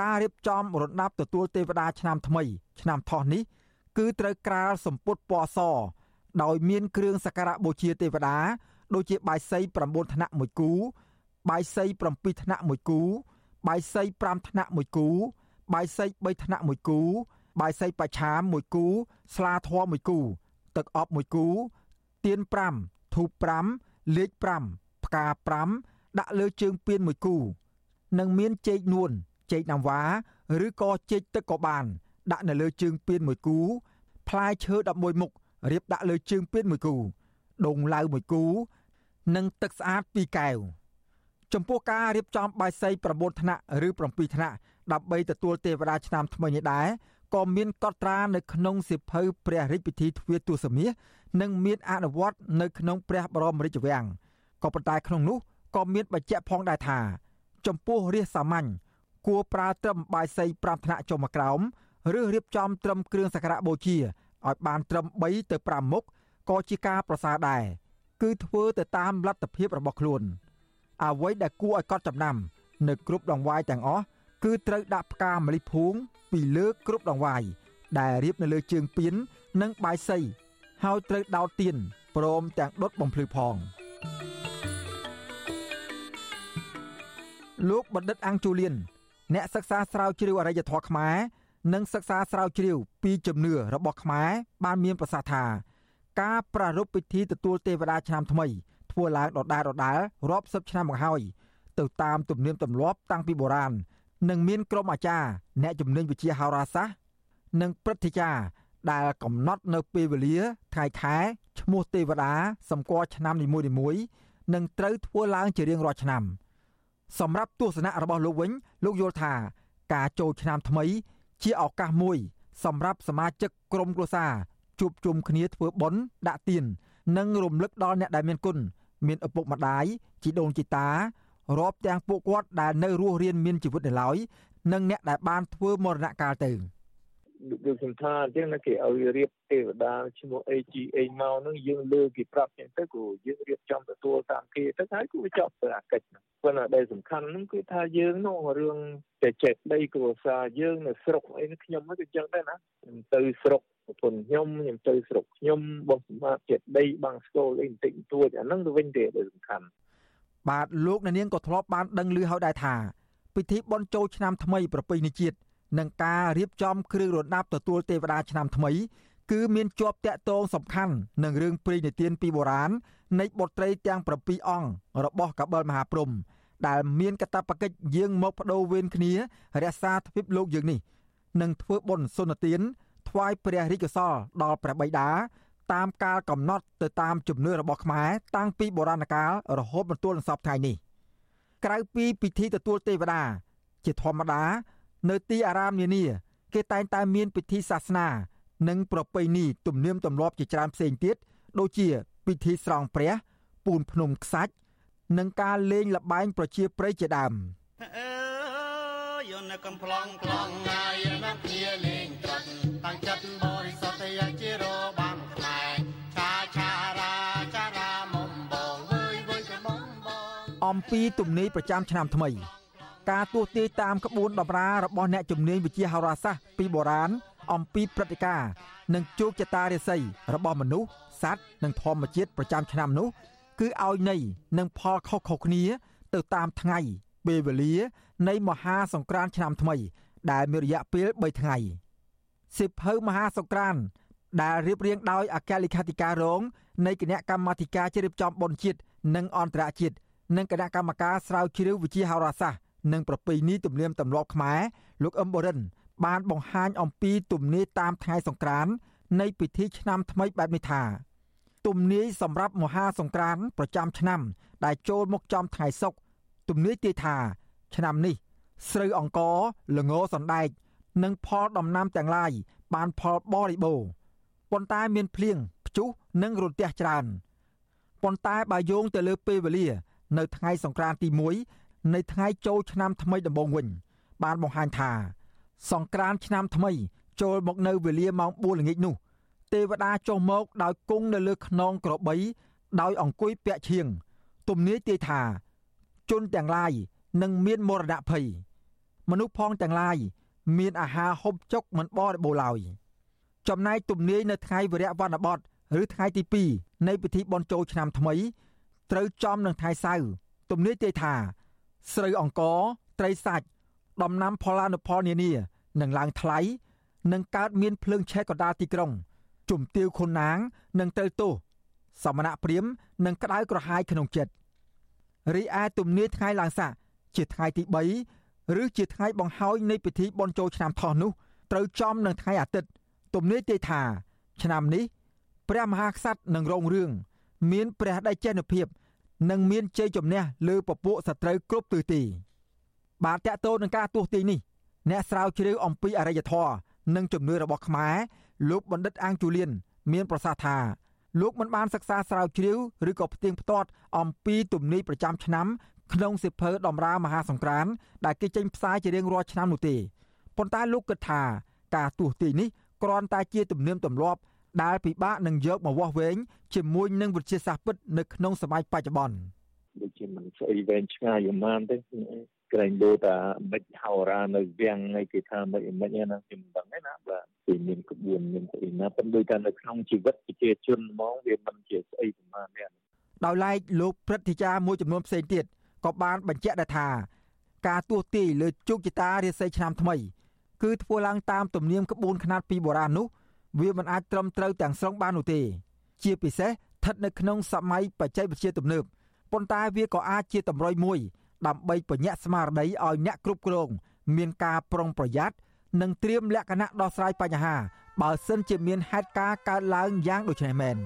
S9: ការរៀបចំរណ្ដាប់ទទួលទេវតាឆ្នាំថ្មី ឆ្នាំថោះនេះគឺត្រូវក្រាលសម្ពុតពណ៌សដោយមានគ្រឿងសក្ការៈបូជាទេវតាដូចជាបាយសី9ថ្នាក់មួយគូបាយសី7ថ្នាក់មួយគូបាយសី5ថ្នាក់មួយគូ បាយសី3ថ្នាក់មួយគូ បាយសីបច្ឆាមមួយគូ ស្លាធម៌មួយគូ ទឹកអប់មួយគូ ទៀន5ធូប5លេខ5ផ្កា5ដាក់លើជើងពៀនមួយគូ និងមានចេកនួនចេកណាំវ៉ាឬក៏ចេកទឹកក៏បាន ដាក់នៅលើជើងពៀនមួយគូ ផ្លែឈើ11មុខរៀបដាក់លើជើងពៀនមួយគូដងឡៅមួយគូ និងទឹកស្អាត2កែវចំពោះការរៀបចំបាយសី9ថ្នាក់ឬ7ថ្នាក់ ដើម្បីទទួលទេវតាឆ្នាំថ្មីនេះដែរក៏មានកត់ត្រានៅក្នុងសិភៅព្រះរាជពិធីទ្វារទសមាសនិងមានអនុវត្តនៅក្នុងព្រះបរមរាជវាំងក៏ប៉ុន្តែក្នុងនោះក៏មានបញ្ជាក់ផងដែរថា ចំពោះរាជសាមញ្ញគួរប្រើត្រឹមបាយសី5ថ្នាក់ចុះមកក្រោមឬរៀបចំត្រឹមគ្រឿងសក្ការបូជាឲ្យបានត្រឹម3ទៅ5មុខក៏ជាការប្រសើរដែរគឺធ្វើទៅតាមលទ្ធភាពរបស់ខ្លួន អ្វីដែលគួរឲ្យកត់ចំណាំ នៅគ្រប់ដងវាយទាំងអស់ គឺត្រូវដាក់ផ្កាម្លិះភួងពីលើគ្រប់ដងវាយដែលរៀបនៅលើជើងពៀននិងបាយសីហើយត្រូវដោតទៀនព្រមទាំងដុតបំភ្លឺផងលោកបណ្ឌិតអង្គជូលៀនអ្នកសិក្សាស្រាវជ្រាវអរិយធម៌ខ្មែរនិងសិក្សាស្រាវជ្រាវពីជំនឿរបស់ខ្មែរបានមានប្រសាសន៍ថាការប្រារព្ធពិធីទទួលទេវតាឆ្នាំថ្មីធ្វើឡើងដដែលដដែលរាប់សិបឆ្នាំមកហើយទៅតាមទំនៀមទម្លាប់តាំងពីបុរាណ និងមានក្រុមអាចារ្យអ្នកជំនាញវិទ្យាហោរាសាស្ត្រនិងព្រឹទ្ធាចារ្យដែលកំណត់នៅពេលវេលាថ្ងៃខែឈ្មោះទេវតាសម្គាល់ឆ្នាំនីមួយៗនឹងត្រូវធ្វើឡើងជារៀងរាល់ឆ្នាំ សម្រាប់ទស្សនៈរបស់លោកវិញលោកយល់ថា ការចូលឆ្នាំថ្មី ជាឱកាសមួយ សម្រាប់សមាជិកក្រុមគ្រួសារជួបជុំគ្នាធ្វើបុណ្យដាក់ទាននិងរំលឹកដល់អ្នកដែលមានគុណមានឪពុកម្ដាយជីដូនជីតា រាប់ទាំងពួកគាត់ដែលនៅរស់រានមានជីវិតនៅឡើយនិងអ្នកដែលបានធ្វើមរណកាលទៅ
S16: ដូចខ្ញុំថាអញ្ចឹងគេឲ្យរៀបទេវតាឈ្មោះ AGA មកហ្នឹងយើងលើគេប្រាប់អញ្ចឹងទៅក៏យើងរៀបចំទទួលតាមគេទៅហើយគួរចប់ទៅអាកិច្ចហ្នឹងប៉ុន្តែដែលសំខាន់ហ្នឹងគឺថាយើងនោះរឿងតែចេះដីគ្រួសារយើងនៅស្រុកអីខ្ញុំក៏អញ្ចឹងដែរណាខ្ញុំទៅស្រុកប្រពន្ធខ្ញុំខ្ញុំទៅស្រុកខ្ញុំបោះសម្បត្តិចិត្តដីបាំងស្គលអីបន្តិចបន្តួចអាហ្នឹងទៅវិញទេដែលសំខាន់
S9: បាទលោកអ្នកនាងក៏ធ្លាប់បានដឹងឮហើយដែរថាពិធីបុណ្យចូលឆ្នាំថ្មីប្រពៃណីជាតិនិងការរៀបចំគ្រឿងរណ្ដាប់ទទួលទេវតាឆ្នាំថ្មី គឺមានជាប់តាក់ទងសំខាន់នឹងរឿងព្រេងនិទានពីបុរាណនៃបុត្រីទាំង7អង្គរបស់កបិលមហាព្រហ្មដែលមានកាតព្វកិច្ចយាងមកបដូរវេនគ្នារក្សាទ្វីបលោកយើងនេះនឹងធ្វើបុណ្យសុនទានថ្វាយព្រះរាជកុសលដល់ព្រះបិតា តាមកាលកំណត់ទៅតាមជំនឿរបស់ខ្មែរតាំងពីបុរាណកាលរហូតមកទល់នឹងសពថ្ងៃនេះក្រៅពីពិធីទទួលទេវតា ជាធម្មតា នៅទីអារាមនានាគេតែងតែមានពិធីសាសនា និងប្រពៃណីទំនៀមទម្លាប់ជាច្រើនផ្សេងទៀតដូចជាពិធីស្រង់ព្រះពូនភ្នំខ្សាច់និងការលេងល្បែងប្រជាប្រិយជាដើមអើយនៅកំ pl ង plong ហើយណាស់គ្នាលេងត្រាត់តាំងចិត្ត ពីទំនាយប្រចាំឆ្នាំថ្មី ការទស្សន៍ទាយតាមក្បួនតម្រារបស់អ្នកជំនាញវិទ្យាហោរាសាស្ត្រពីបុរាណអំពីព្រឹត្តិការណ៍និងជោគជតារាសីរបស់មនុស្សសត្វនិងធម្មជាតិប្រចាំឆ្នាំនោះ គឺឲ្យន័យនិងផលខុសៗគ្នា ទៅតាមថ្ងៃពេលវេលា នៃមហាសង្ក្រាន្តឆ្នាំថ្មី ដែលមានរយៈពេល3ថ្ងៃសិភៅមហាសង្ក្រាន្តដែលរៀបរៀងដោយអគ្គលេខាធិការរងនៃគណៈកម្មាធិការជ្រៀបចំបុណ្យជាតិនិងអន្តរជាតិ និងគណៈកម្មការស្រាវជ្រាវវិទ្យាហោរាសាស្ត្រនិងប្រពៃណីទំនៀមទម្លាប់ខ្មែរលោកអឹមបរិន បានបង្ហាញអំពីទំនាយតាមថ្ងៃសង្ក្រាន្តនៃពិធីឆ្នាំថ្មីបែបនេះថាទំនាយសម្រាប់មហាសង្ក្រាន្តប្រចាំឆ្នាំដែលចូលមកចំថ្ងៃសុក្រទំនាយទាយថា ឆ្នាំនេះ ស្រូវអង្ករល្ងសណ្ដែកនិងផលដំណាំទាំងឡាយបានផលបរិបូរណ៍ប៉ុន្តែមានភ្លៀងព្យុះនិងរន្ទះច្រើនប៉ុន្តែបើយោងទៅលើពេលវេលា នៅថ្ងៃសង្ក្រាន្តទី1នៃថ្ងៃចូលឆ្នាំថ្មីដំបូងវិញ បានបង្ហាញថា សង្ក្រាន្តឆ្នាំថ្មី ចូលមកនៅវេលាម៉ោង4ល្ងាចនោះ ទេវតាចុះមកដោយគង់នៅលើខ្នងក្របី ដោយអង្គុយពាក់ឈៀងទំនាយទាយថាជនទាំងឡាយនឹងមានមរណភ័យមនុស្សផងទាំងឡាយមានអាហារហូបចុកមិនបរិបូរឡើយចំណែកទំនាយនៅថ្ងៃវិរៈវណ្ណបតឬថ្ងៃទី2នៃពិធីបុណ្យចូលឆ្នាំថ្មី ត្រូវចំនឹងថ្ងៃសៅរ៍ទំនាយទាយថាស្រូវអង្ករត្រីសាច់ដំណាំផលានុផលនានានឹងឡើងថ្លៃនឹងកើតមានភ្លើងឆេះកណ្ដាលទីក្រុងជំទាវខុនណាងនឹងទៅទោសសមណៈព្រាមនឹងក្តៅក្រហាយក្នុងចិត្តរីឯទំនាយថ្ងៃឡើងស័កជាថ្ងៃទី3ឬជាថ្ងៃបង្ហើយនៃពិធីបុណ្យចូលឆ្នាំថោះនោះត្រូវចំនឹងថ្ងៃអាទិត្យទំនាយទាយថា ឆ្នាំនេះព្រះមហាក្សត្រនឹងរងរឿងមានព្រះដៃចេនភាព និងមានជ័យជំនះលើពពួកសត្រូវគ្រប់ទិសទី បាទតកតោនឹងការទស្សទីនេះអ្នកស្រាវជ្រាវអំពីអរិយធម៌និងជំនឿរបស់ខ្មែរលោកបណ្ឌិតអាងជូលៀនមានប្រសាសន៍ថាលោកមិនបានសិក្សាស្រាវជ្រាវឬក៏ផ្ទៀងផ្ទាត់អំពីទំនាយប្រចាំឆ្នាំក្នុងសិភើដំរាមហាសង្ក្រាន្តដែលគេចេញផ្សាយជារៀងរាល់ឆ្នាំនោះទេប៉ុន្តែលោកគិតថាការទស្សន៍ទាយនេះគ្រាន់តែជាទំនៀមទម្លាប់ ដែលពិបាកនឹងយកមកវាស់វែងជាមួយនឹងវិទ្យាសាស្ត្រពិតនៅក្នុងសម័យបច្ចុប្បន្ន
S16: ដូចជាមិនស្អីវែងឆ្ងាយប៉ុន្មានទេក្រែងដូចថាមិនហោរានៅវាំងឯគេថាមិនមិនណាខ្ញុំមិនដឹងទេណាបាទពីមានក្បួនមានស្អីណាប៉ុន្តែដូចថានៅក្នុងជីវិតប្រជាជនហ្មងវាមិនជាស្អីប្រហែលទេ
S9: ដោយឡែកលោកព្រឹទ្ធាចារ្យមួយចំនួនផ្សេងទៀតក៏បានបញ្ជាក់ដែរថា ការទស្សទាយលើជោគជតារាសីឆ្នាំថ្មី គឺធ្វើឡើងតាមទំនៀមក្បួនខ្នាតពីបុរាណនោះ វាមិនអាចត្រឹមត្រូវទាំងស្រុងបាននោះទេ ជាពិសេសស្ថិតនៅក្នុងសម័យបច្ចេកវិទ្យាទំនើបប៉ុន្តែវាក៏អាចជាតម្រុយមួយ ដើម្បីបញ្ញាក់ស្មារតីឲ្យអ្នកគ្រប់គ្រង មានការប្រុងប្រយ័ត្ននិងត្រៀមលក្ខណៈដោះស្រាយបញ្ហា បើសិនជាមានហេតុការណ៍កើតឡើងយ៉ាងដូចនេះមែន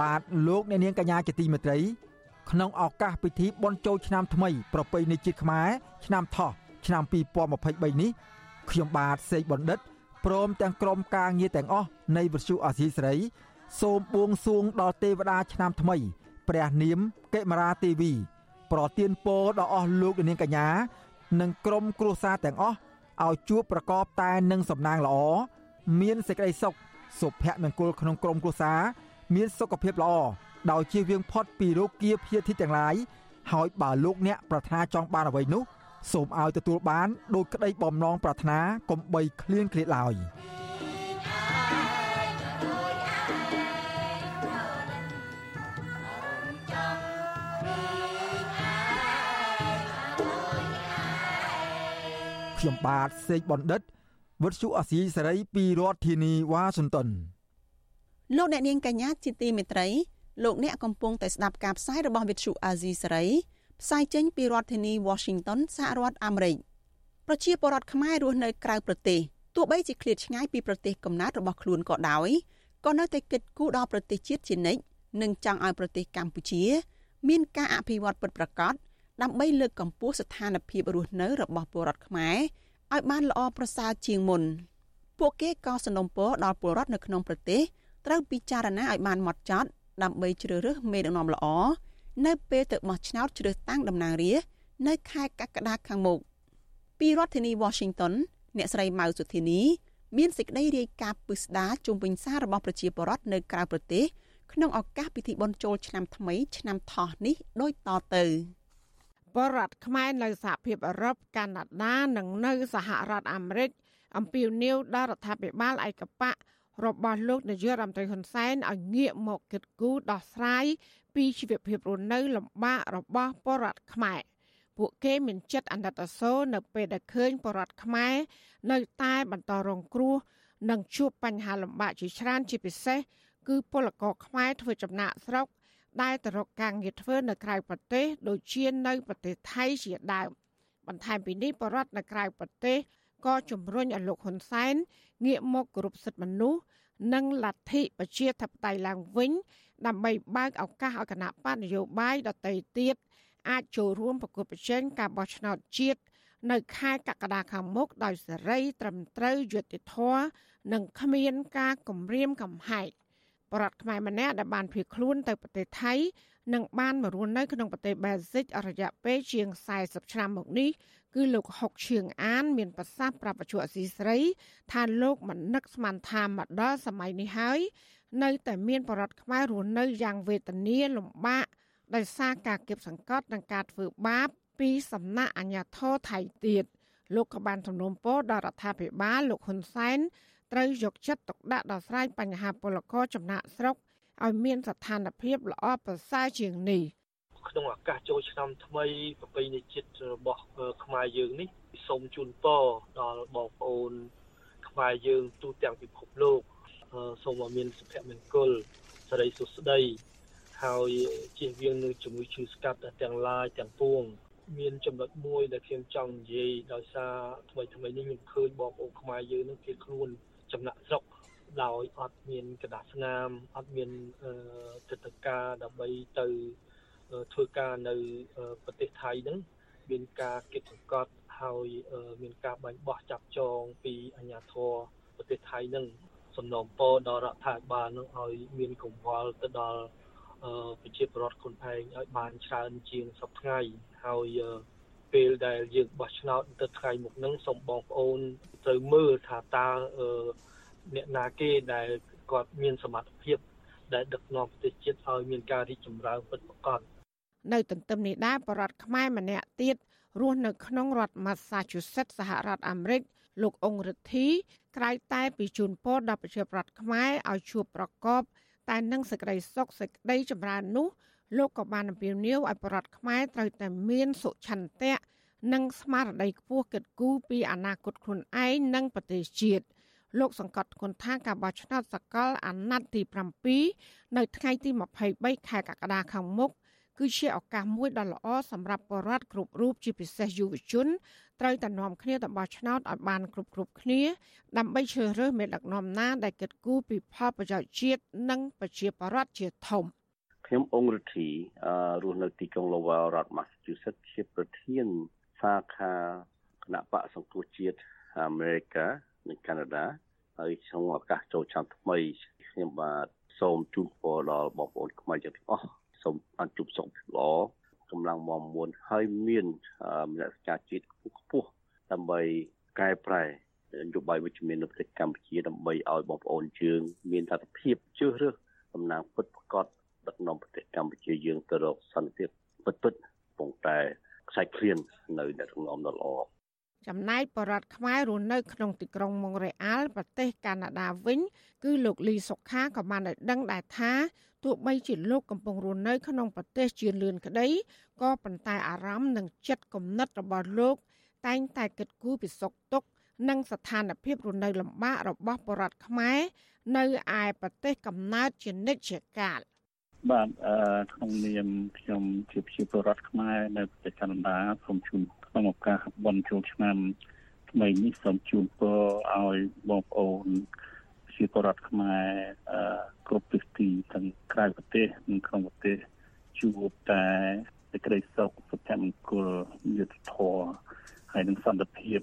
S9: បាទលោកអ្នកនាងកញ្ញាជាទីមេត្រី ក្នុងឱកាសពិធីបុណ្យចូលឆ្នាំថ្មី ប្រពៃណីជាតិខ្មែរឆ្នាំថោះឆ្នាំ2023នេះខ្ញុំបាទសេកបណ្ឌិតព្រមទាំងក្រុមការងារទាំងអស់នៃវិទ្យុអាស៊ីសេរីសូមបួងសួងដល់ទេវតាឆ្នាំថ្មី ព្រះនាមកេមរាទេវី ប្រទានពរដល់អស់លោកនាងកញ្ញា និងក្រុមគ្រួសារទាំងអស់ឲ្យជួបប្រកបតែនឹងសំណាងល្អមានសេចក្តីសុខសុភមង្គលក្នុងក្រុមគ្រួសារ មានសុខភាពល្អដោយជៀសវាងផុតពីរោគគាភៀធិទាំងឡាយហើយបើលោកអ្នកប្រាថ្នាចង់បានអ្វីនោះសូមឲ្យទទួលបានដោយក្តីបំណងប្រាថ្នាកុំបីឃ្លៀងឃ្លាតឡើយខ្ញុំបាទសេកបណ្ឌិតវុទ្ធុអាស៊ីសេរីពីរដ្ឋធានីវ៉ាស៊ីនតោន
S1: លោកអ្នកនាងកញ្ញាជាទីមេត្រីលោកអ្នកកំពុងតែស្ដាប់ការផ្សាយរបស់វិទ្យុអាស៊ីសេរីផ្សាយចេញពីរដ្ឋធានី Washington សហរដ្ឋអាមេរិកប្រជាពលរដ្ឋខ្មែររស់នៅក្រៅប្រទេសទោះបីជាឃ្លាតឆ្ងាយពីប្រទេសកំណើតរបស់ខ្លួនក៏ដោយក៏នៅតែគិតគូរដល់ប្រទេសជាតិជានិច្ចនិងចង់ឲ្យប្រទេសកម្ពុជា មានការអភិវឌ្ឍពិតប្រាកដដើម្បីលើកកម្ពស់ស្ថានភាពរស់នៅរបស់ពលរដ្ឋខ្មែរឲ្យបានល្អប្រសើរជាងមុន ពួកគេក៏សនំពរដល់ពលរដ្ឋនៅក្នុងប្រទេស ត្រូវពិចារណាឲ្យបានម៉ត់ចត់ដើម្បីជ្រើសរើសមេដឹកនាំល្អនៅពេលទៅបោះឆ្នោតជ្រើសតាំងតំណាងរាស្ត្រនៅខែកក្កដាខាងមុខពីរដ្ឋធានី Washington អ្នកស្រីម៉ៅសុធានី មានសេចក្តីរាយការណ៍ពិស្ដារជុំវិញសាររបស់ប្រជាពលរដ្ឋនៅក្រៅប្រទេសក្នុងឱកាសពិធីបុណ្យចូលឆ្នាំថ្មីឆ្នាំថោះនេះដូចតទៅ
S17: បរដ្ឋខ្មែរនៅសហភាពអឺរ៉ុបកាណាដានិងនៅសហរដ្ឋអាមេរិកអំពាវនាវដល់រដ្ឋាភិបាលឯកបៈ របស់លោកនាយករដ្ឋមន្ត្រីហ៊ុនសែនឲ្យងាកមកគិតគូរដោះស្រាយពីជីវភាពរស់នៅលំបាករបស់ពលរដ្ឋខ្មែរពួកគេមានចិត្តអាណិតអាសូរនៅពេលដែលឃើញពលរដ្ឋខ្មែរនៅតែបន្តរងគ្រោះនិងជួបបញ្ហាលំបាកជាច្រើនជាពិសេសគឺពលករខ្មែរធ្វើចំណាក់ស្រុកដែលទៅរកការងារធ្វើនៅក្រៅប្រទេសដូចជានៅប្រទេសថៃជាដើមបន្ថែមពីនេះបរដ្ឋនៅក្រៅប្រទេស ក៏ជំរុញឲ្យលោកហ៊ុនសែនងាកមកគោរពសិទ្ធិមនុស្សនិងលទ្ធិប្រជាធិបតេយ្យឡើងវិញ ដើម្បីបើកឱកាសឲ្យគណៈបកនយោបាយដទៃទៀតអាចចូលរួមប្រកួតប្រជែងការបោះឆ្នោតជាតិនៅខែកក្កដាខាងមុខដោយសេរីត្រឹមត្រូវយុត្តិធម៌និងគ្មានការគំរាមកំហែងបរដ្ឋខ្មែរម្នាក់ដែលបានភៀសខ្លួនទៅប្រទេសថៃនិងបានមករស់នៅក្នុងប្រទេសបែលហ្សិករយៈពេលជាង40ឆ្នាំមកនេះ គឺលោកហុកឈៀងអាន មានប្រសាសន៍ប្រាប់បច្ចុប្បន្នស៊ីស្រី ថាលោកមិននឹកស្មានថាមកដល់សម័យនេះហើយនៅតែមានបរដ្ឋខ្មែររស់នៅយ៉ាងវេទនាលំបាកដោយសារការគៀបសង្កត់និងការធ្វើបាបពីសំណាក់អាជ្ញាធរថៃទៀតលោកក៏បានសំណូមពរដល់រដ្ឋាភិបាលលោកហ៊ុនសែនត្រូវយកចិត្តទុកដាក់ដល់ស្រ័យបញ្ហាពលករចំណាក់ស្រុកឲ្យមានស្ថានភាពល្អប្រសើរជាងនេះ
S18: ក្នុងឱកាសចូលឆ្នាំថ្មីប្រពៃណីជាតិរបស់ខ្មែរយើងនេះសូមជូនពរដល់បងប្អូនខ្មែរយើងទូទាំងពិភពលោកសូមឲ្យមានសុភមង្គលសិរីសុខស្ដីហើយជៀសវាងនឹងជំងឺឈឺស្កាត់ទាំងឡាយទាំងពួង មានចំណុចមួយដែលខ្ញុំចង់និយាយដោយសារថ្មីថ្មីនេះខ្ញុំឃើញបងប្អូនខ្មែរយើងនឹងគេខ្លួនចំណាក់ស្រុកដោយអត់មានកដាស្នាមអត់មានទឹកតកាដើម្បីទៅ ធ្វើការនៅប្រទេសថៃហ្នឹងមានការគិតសង្កត់ហើយមានការបាញ់បោះចាប់ចងពីអាជ្ញាធរប្រទេសថៃហ្នឹងសំណូមពរដល់រដ្ឋាភិបាលនឹងឲ្យមានកង្វល់ទៅដល់ប្រជាពលរដ្ឋខ្លួនឯងឲ្យបានច្រើនជាងសពថ្ងៃហើយពេលដែលយើងបោះឆ្នោតទៅថ្ងៃមុខហ្នឹងសូមបងប្អូនត្រូវមើលថាតើអ្នកណាគេដែលគាត់មានសមត្ថភាពដែលដឹកនាំប្រទេសជាតិឲ្យមានការរីកចម្រើនពិតប្រាកដ
S17: នៅទន្ទឹមនេះដែរបរដ្ឋខ្មែរម្នាក់ទៀតរស់នៅក្នុងរដ្ឋ Massachusetts សហរដ្ឋអាមេរិកលោកអង្គរិទ្ធីក្រៅតែពីជូនពរដល់ប្រជាប្រដ្ឋខ្មែរឲ្យជួបប្រកប តែនឹងសេចក្តីសុខសេចក្តីចម្រើននោះលោកក៏បានអំពាវនាវឲ្យប្រដ្ឋខ្មែរត្រូវតែមានសុឆន្ទៈនិងស្មារតីខ្ពស់គិតគូរពីអនាគតខ្លួនឯងនិងប្រទេសជាតិលោកសង្កត់ធ្ងន់ថាការបោះឆ្នោតសកលអាណត្តិទី7នៅថ្ងៃទី23ខែកក្កដាខាងមុខ គឺជាឱកាសមួយដ៏ល្អសម្រាប់បរិវត្តគ្រប់រូបជាពិសេសយុវជនត្រូវតែនាំគ្នាទៅបោះឆ្នោតឲ្យបានគ្រប់គ្រប់គ្នា ដើម្បីជ្រើសរើសមេដឹកនាំណាដែលគិតគូរពីផលប្រយោជន៍ជាតិនិងប្រជាប្រដ្ឋជាធំ
S19: ខ្ញុំអង្គរិទ្ធីរស់នៅទីក្រុង Lowell រដ្ឋ Massachusetts ជាប្រធានសាខាគណៈបកសង្គ្រោះជាតិអាមេរិកនិងកាណាដាហើយក្នុងឱកាសចូលឆ្នាំថ្មីខ្ញុំបាទសូមជូនពរដល់បងប្អូនខ្មែរទាំងអស់ សូមបានជួបសុខល្អកម្លាំងមមួនហើយមានមនសិការជាតិខ្ពស់ដើម្បីកែប្រែនយោបាយវិជ្ជមាននៅប្រទេសកម្ពុជាដើម្បីឲ្យបងប្អូនយើងមានលទ្ធភាពជ្រើសរើសតំណាងពិតប្រាកដដឹកនាំប្រទេសកម្ពុជាយើងទៅរកសន្តិភាពពិតពិតកំពុងតែខ្សែឃ្លាននៅអ្នកដឹកនាំដ៏
S17: ចំណែកបរដ្ឋខ្មែររស់នៅក្នុងទីក្រុងម៉ុងរ៉េអាល់ប្រទេសកាណាដាវិញ គឺលោកលីសុខាក៏បានឲ្យដឹងដែរថាទោះបីជាលោកកំពុងរស់នៅក្នុងប្រទេសជាលឿនក្តីក៏ប៉ុន្តែអារម្មណ៍និងចិត្តគំនិតរបស់លោក តែងតែគិតគូរពីសុខទុក្ខនិងស្ថានភាពរស់នៅលំបាករបស់បរដ្ឋខ្មែរនៅឯប្រទេសកំណើតជានិច្ចកាល
S20: បាទអឺក្នុងនាមខ្ញុំជាប្រជាពលរដ្ឋខ្មែរនៅប្រទេសកាណាដាសូមជូន ក្នុងឱកាសបុណ្យចូលឆ្នាំថ្មីនេះសូមជូនពរឲ្យបងប្អូនប្រជាពលរដ្ឋខ្មែរអឺគ្រប់ទិសទីទាំងក្រៅប្រទេសនិងក្នុងប្រទេសជួបតែសេចក្តីសុខសុភមង្គលយុត្តិធម៌ហើយនិងសន្តិភាព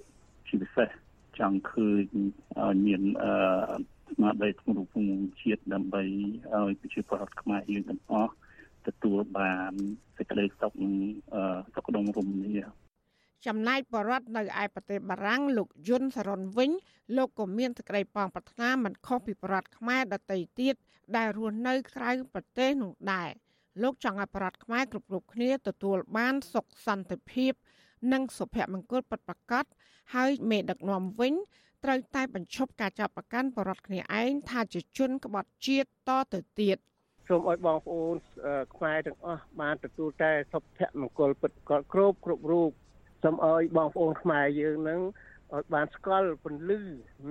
S20: ជាពិសេសចង់ឃើញឲ្យមានអឺស្មារតីក្នុងរូបជាតិដើម្បីឲ្យប្រជាពលរដ្ឋខ្មែរយើងទាំងអស់ទទួលបានសេចក្តីសុខនិងសុខដុមរមនា
S17: ចំណែកបរដ្ឋនៅឯប្រទេសបារាំងលោកយុនសរុនវិញលោកក៏មានសេចក្តីប៉ងប្រាថ្នាមិនខុសពីបរដ្ឋខ្មែរដទៃទៀតដែលរស់នៅក្រៅប្រទេសនោះដែរលោកចង់ឲ្យបរដ្ឋខ្មែរគ្រប់គ្រប់គ្នាទទួលបានសុខសន្តិភាព និងសុភមង្គលពិតប្រាកដហើយមេដឹកនាំវិញត្រូវតែបញ្ឈប់ការចាប់ប្រកាន់បរដ្ឋគ្នាឯងថាជាជនក្បត់ជាតិតទៅទៀត
S21: សូមឲ្យបងប្អូនខ្មែរទាំងអស់បានទទួលតែសុភមង្គលពិតប្រាកដគ្រប់គ្រប់រូប សូមឲ្យបងប្អូនខ្មែរយើងនឹងឲ្យបានស្គាល់ពន្លឺ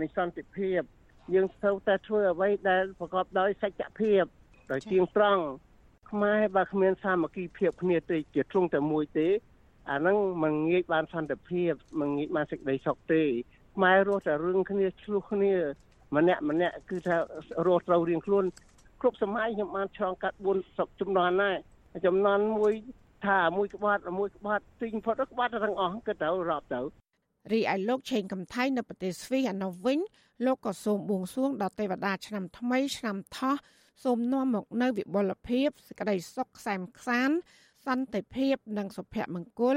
S21: នៃសន្តិភាព យើងត្រូវតែធ្វើអ្វីដែលប្រកបដោយសច្ចភាពដោយទៀងត្រង់ខ្មែរបើគ្មានសាមគ្គីភាពគ្នាទេជាទ្រង់តែមួយទេអាហ្នឹងមិនងាយបានសន្តិភាពមិនងាយបានសេចក្តីសុខទេខ្មែររស់តែរឿងគ្នាឆ្លោះគ្នាម្នាក់ម្នាក់គឺថារស់ត្រូវរៀងខ្លួនគ្រប់សម័យខ្ញុំបានឆ្លងកាត់4សពចំនួនដែរចំនួនមួយ ថាមួយក្បាត់មួយក្បាត់ទិញផុតក្បាត់ទាំងអស់គឺទៅរាប់ទៅ
S17: រីឯលោកឆេងកំថៃនៅប្រទេសស្វីសអានោះវិញលោកក៏សូមបួងសួងដល់ទេវតាឆ្នាំថ្មីឆ្នាំថោះសូមនាំមកនៅវិបុលភាពសេចក្តីសុខខ្សែមខ្សាន សន្តិភាព និងសុភមង្គល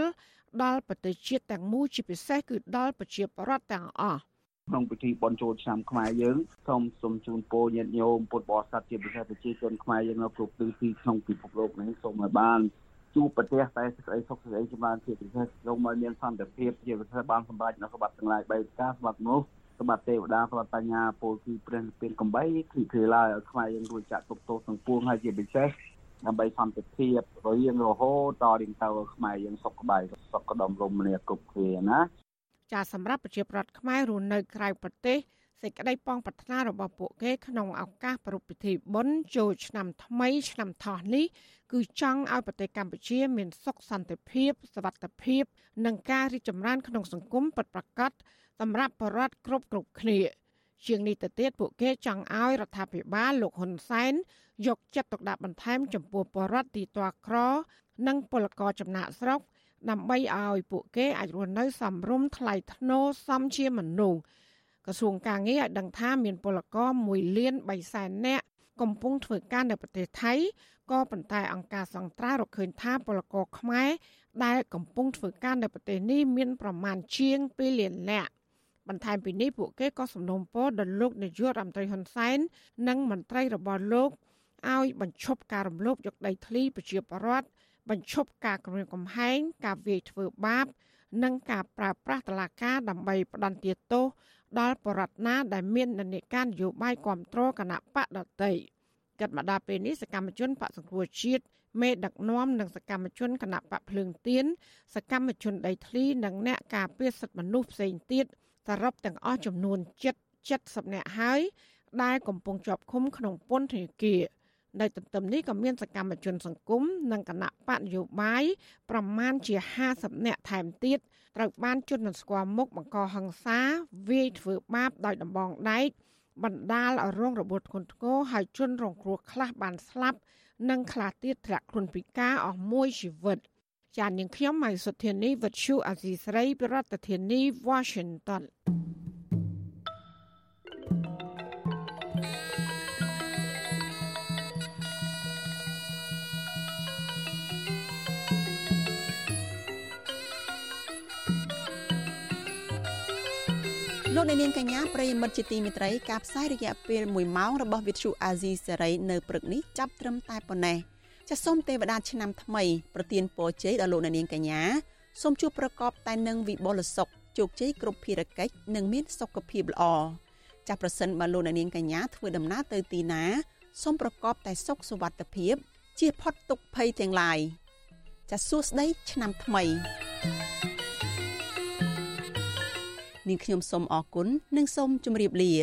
S17: ដល់ប្រទេសជាតិទាំងមូលជាពិសេសគឺដល់ប្រជាពលរដ្ឋទាំងអស់
S20: ក្នុងពិធីបុណ្យចូលឆ្នាំខ្មែរយើងសូមសូមជូនពរញាតិញោមពុទ្ធបរិស័ទជាពិសេសប្រជាជនខ្មែរយើងនៅគ្រប់ទិសទីក្នុងពិភពលោកនេះសូមឲ្យបាន ជួបប្រទេសតែសេចក្តីសុខសេចក្តីចម្រើនជាពិសេសសូមឲ្យមានសន្តិភាពជាពិសេសបានសម្រេចនៅសម្បត្តិទាំងឡាយ3ប្រការសម្បត្តិមនុស្សសម្បត្តិទេវតាសម្បត្តិបញ្ញាពលគឺព្រះនិព្វានកំបីគ្លីគ្លីឡើយឲ្យខ្មែរយើងរួចចាក់ទុកទោសទាំងពួងហើយជាពិសេសដើម្បីសន្តិភាពរៀងរហូតតរៀងទៅខ្មែរយើងសុខក្បាយសុខដុមរមនាគ្រប់គ្នាណា
S17: ចាសម្រាប់ប្រជាប្រដ្ឋខ្មែររស់នៅក្រៅប្រទេសសេចក្តីប៉ងប្រាថ្នារបស់ពួកគេក្នុងឱកាសប្រពៃពិធីបុណ្យចូលឆ្នាំថ្មីឆ្នាំថោះនេះ គឺចង់ឲ្យប្រទេសកម្ពុជាមានសុខសន្តិភាពសวัสดิភាព និងការរីកចម្រើនក្នុងសង្គមពិតប្រាកដសម្រាប់ប្រជាពលរដ្ឋគ្រប់គ្រប់គ្នាជាងនេះទៅទៀតពួកគេចង់ឲ្យរដ្ឋាភិបាលលោកហ៊ុនសែនយកចិត្តទុកដាក់បន្ថែមចំពោះប្រជាពលរដ្ឋទីទាល់ក្រ និងពលករចំណាក់ស្រុកដើម្បីឲ្យពួកគេអាចរស់នៅសមរម្យថ្លៃថ្នូរសមជាមនុស្សក្រសួងការងារឲ្យដឹងថាមានពលករ1លាន3សែននាក់កំពុងធ្វើការនៅប្រទេសថៃ ក៏ប៉ុន្តែអង្គការសង្ត្រារកឃើញថាពលករខ្មែរដែលកំពុងធ្វើការនៅប្រទេសនេះមានប្រមាណជាង2លាននាក់បន្ថែមពីនេះពួកគេក៏សំណូមពរដល់លោកនាយករដ្ឋមន្ត្រីហ៊ុនសែននិងមន្ត្រីរបស់លោកឲ្យបញ្ឈប់ការរំលោភយកដីធ្លីប្រជាពលរដ្ឋបញ្ឈប់ការគំរាមកំហែងការវាយធ្វើបាប និងការប្រើប្រាស់តឡាការដើម្បីផ្ដន់ទាទោសដល់បរដ្ឋណាដែលមាននិន្នាការនយោបាយគ្រប់គ្រងគណៈបកដតី កាត់មកដល់ពេលនេះសកម្មជនបកសង្គ្រោះជាតិមេដឹកនាំនិងសកម្មជនគណៈបកភ្លើងទៀនសកម្មជនដីធ្លីនិងអ្នកការពារសិទ្ធិមនុស្សផ្សេងទៀតសរុបទាំងអស់ចំនួន7 70នាក់ហើយដែលកំពុងជាប់ឃុំក្នុងពន្ធនាគារនៅទន្ទឹមនេះក៏មានសកម្មជនសង្គមនិងគណៈបកនយោបាយប្រមាណជា50នាក់ថែមទៀតត្រូវបានជន់ស្គាល់មុខបង្កហិង្សាវាយធ្វើបាបដោយដំបងដែក បណ្ដាលឲ្យរងរបួសធ្ងន់ធ្ងរហើយជន់រងគ្រោះខ្លះបានស្លាប់ និងខ្លះទៀតធ្លាក់ខ្លួនពិការអស់មួយជីវិត ចាននាងខ្ញុំម៉ៃសុធានីវិទ្យុអាស៊ីស្រីប្រធានាធិបតី Washington
S1: អ្នកនាងកញ្ញាប្រិយមិត្តជាទីមេត្រីការផ្សាយរយៈពេល1ម៉ោងរបស់វិទ្យុអាស៊ីសេរីនៅព្រឹកនេះចាប់ត្រឹមតែប៉ុណ្ណេះចាសសូមទេវតាឆ្នាំថ្មីប្រទានពរជ័យដល់លោកអ្នកនាងកញ្ញាសូមជួបប្រកបតែនឹងវិបុលសុខជោគជ័យគ្រប់ភារកិច្ចនិងមានសុខភាពល្អចាស់ប្រសិនបើលោកអ្នកនាងកញ្ញាធ្វើដំណើរទៅទីណាសូមប្រកបតែសុខសុវត្ថិភាពជៀសផុតទុក្ខភ័យទាំងឡាយចាសសួស្តីឆ្នាំថ្មី នាងខ្ញុំសូមអរគុណនិងសូមជម្រាបលា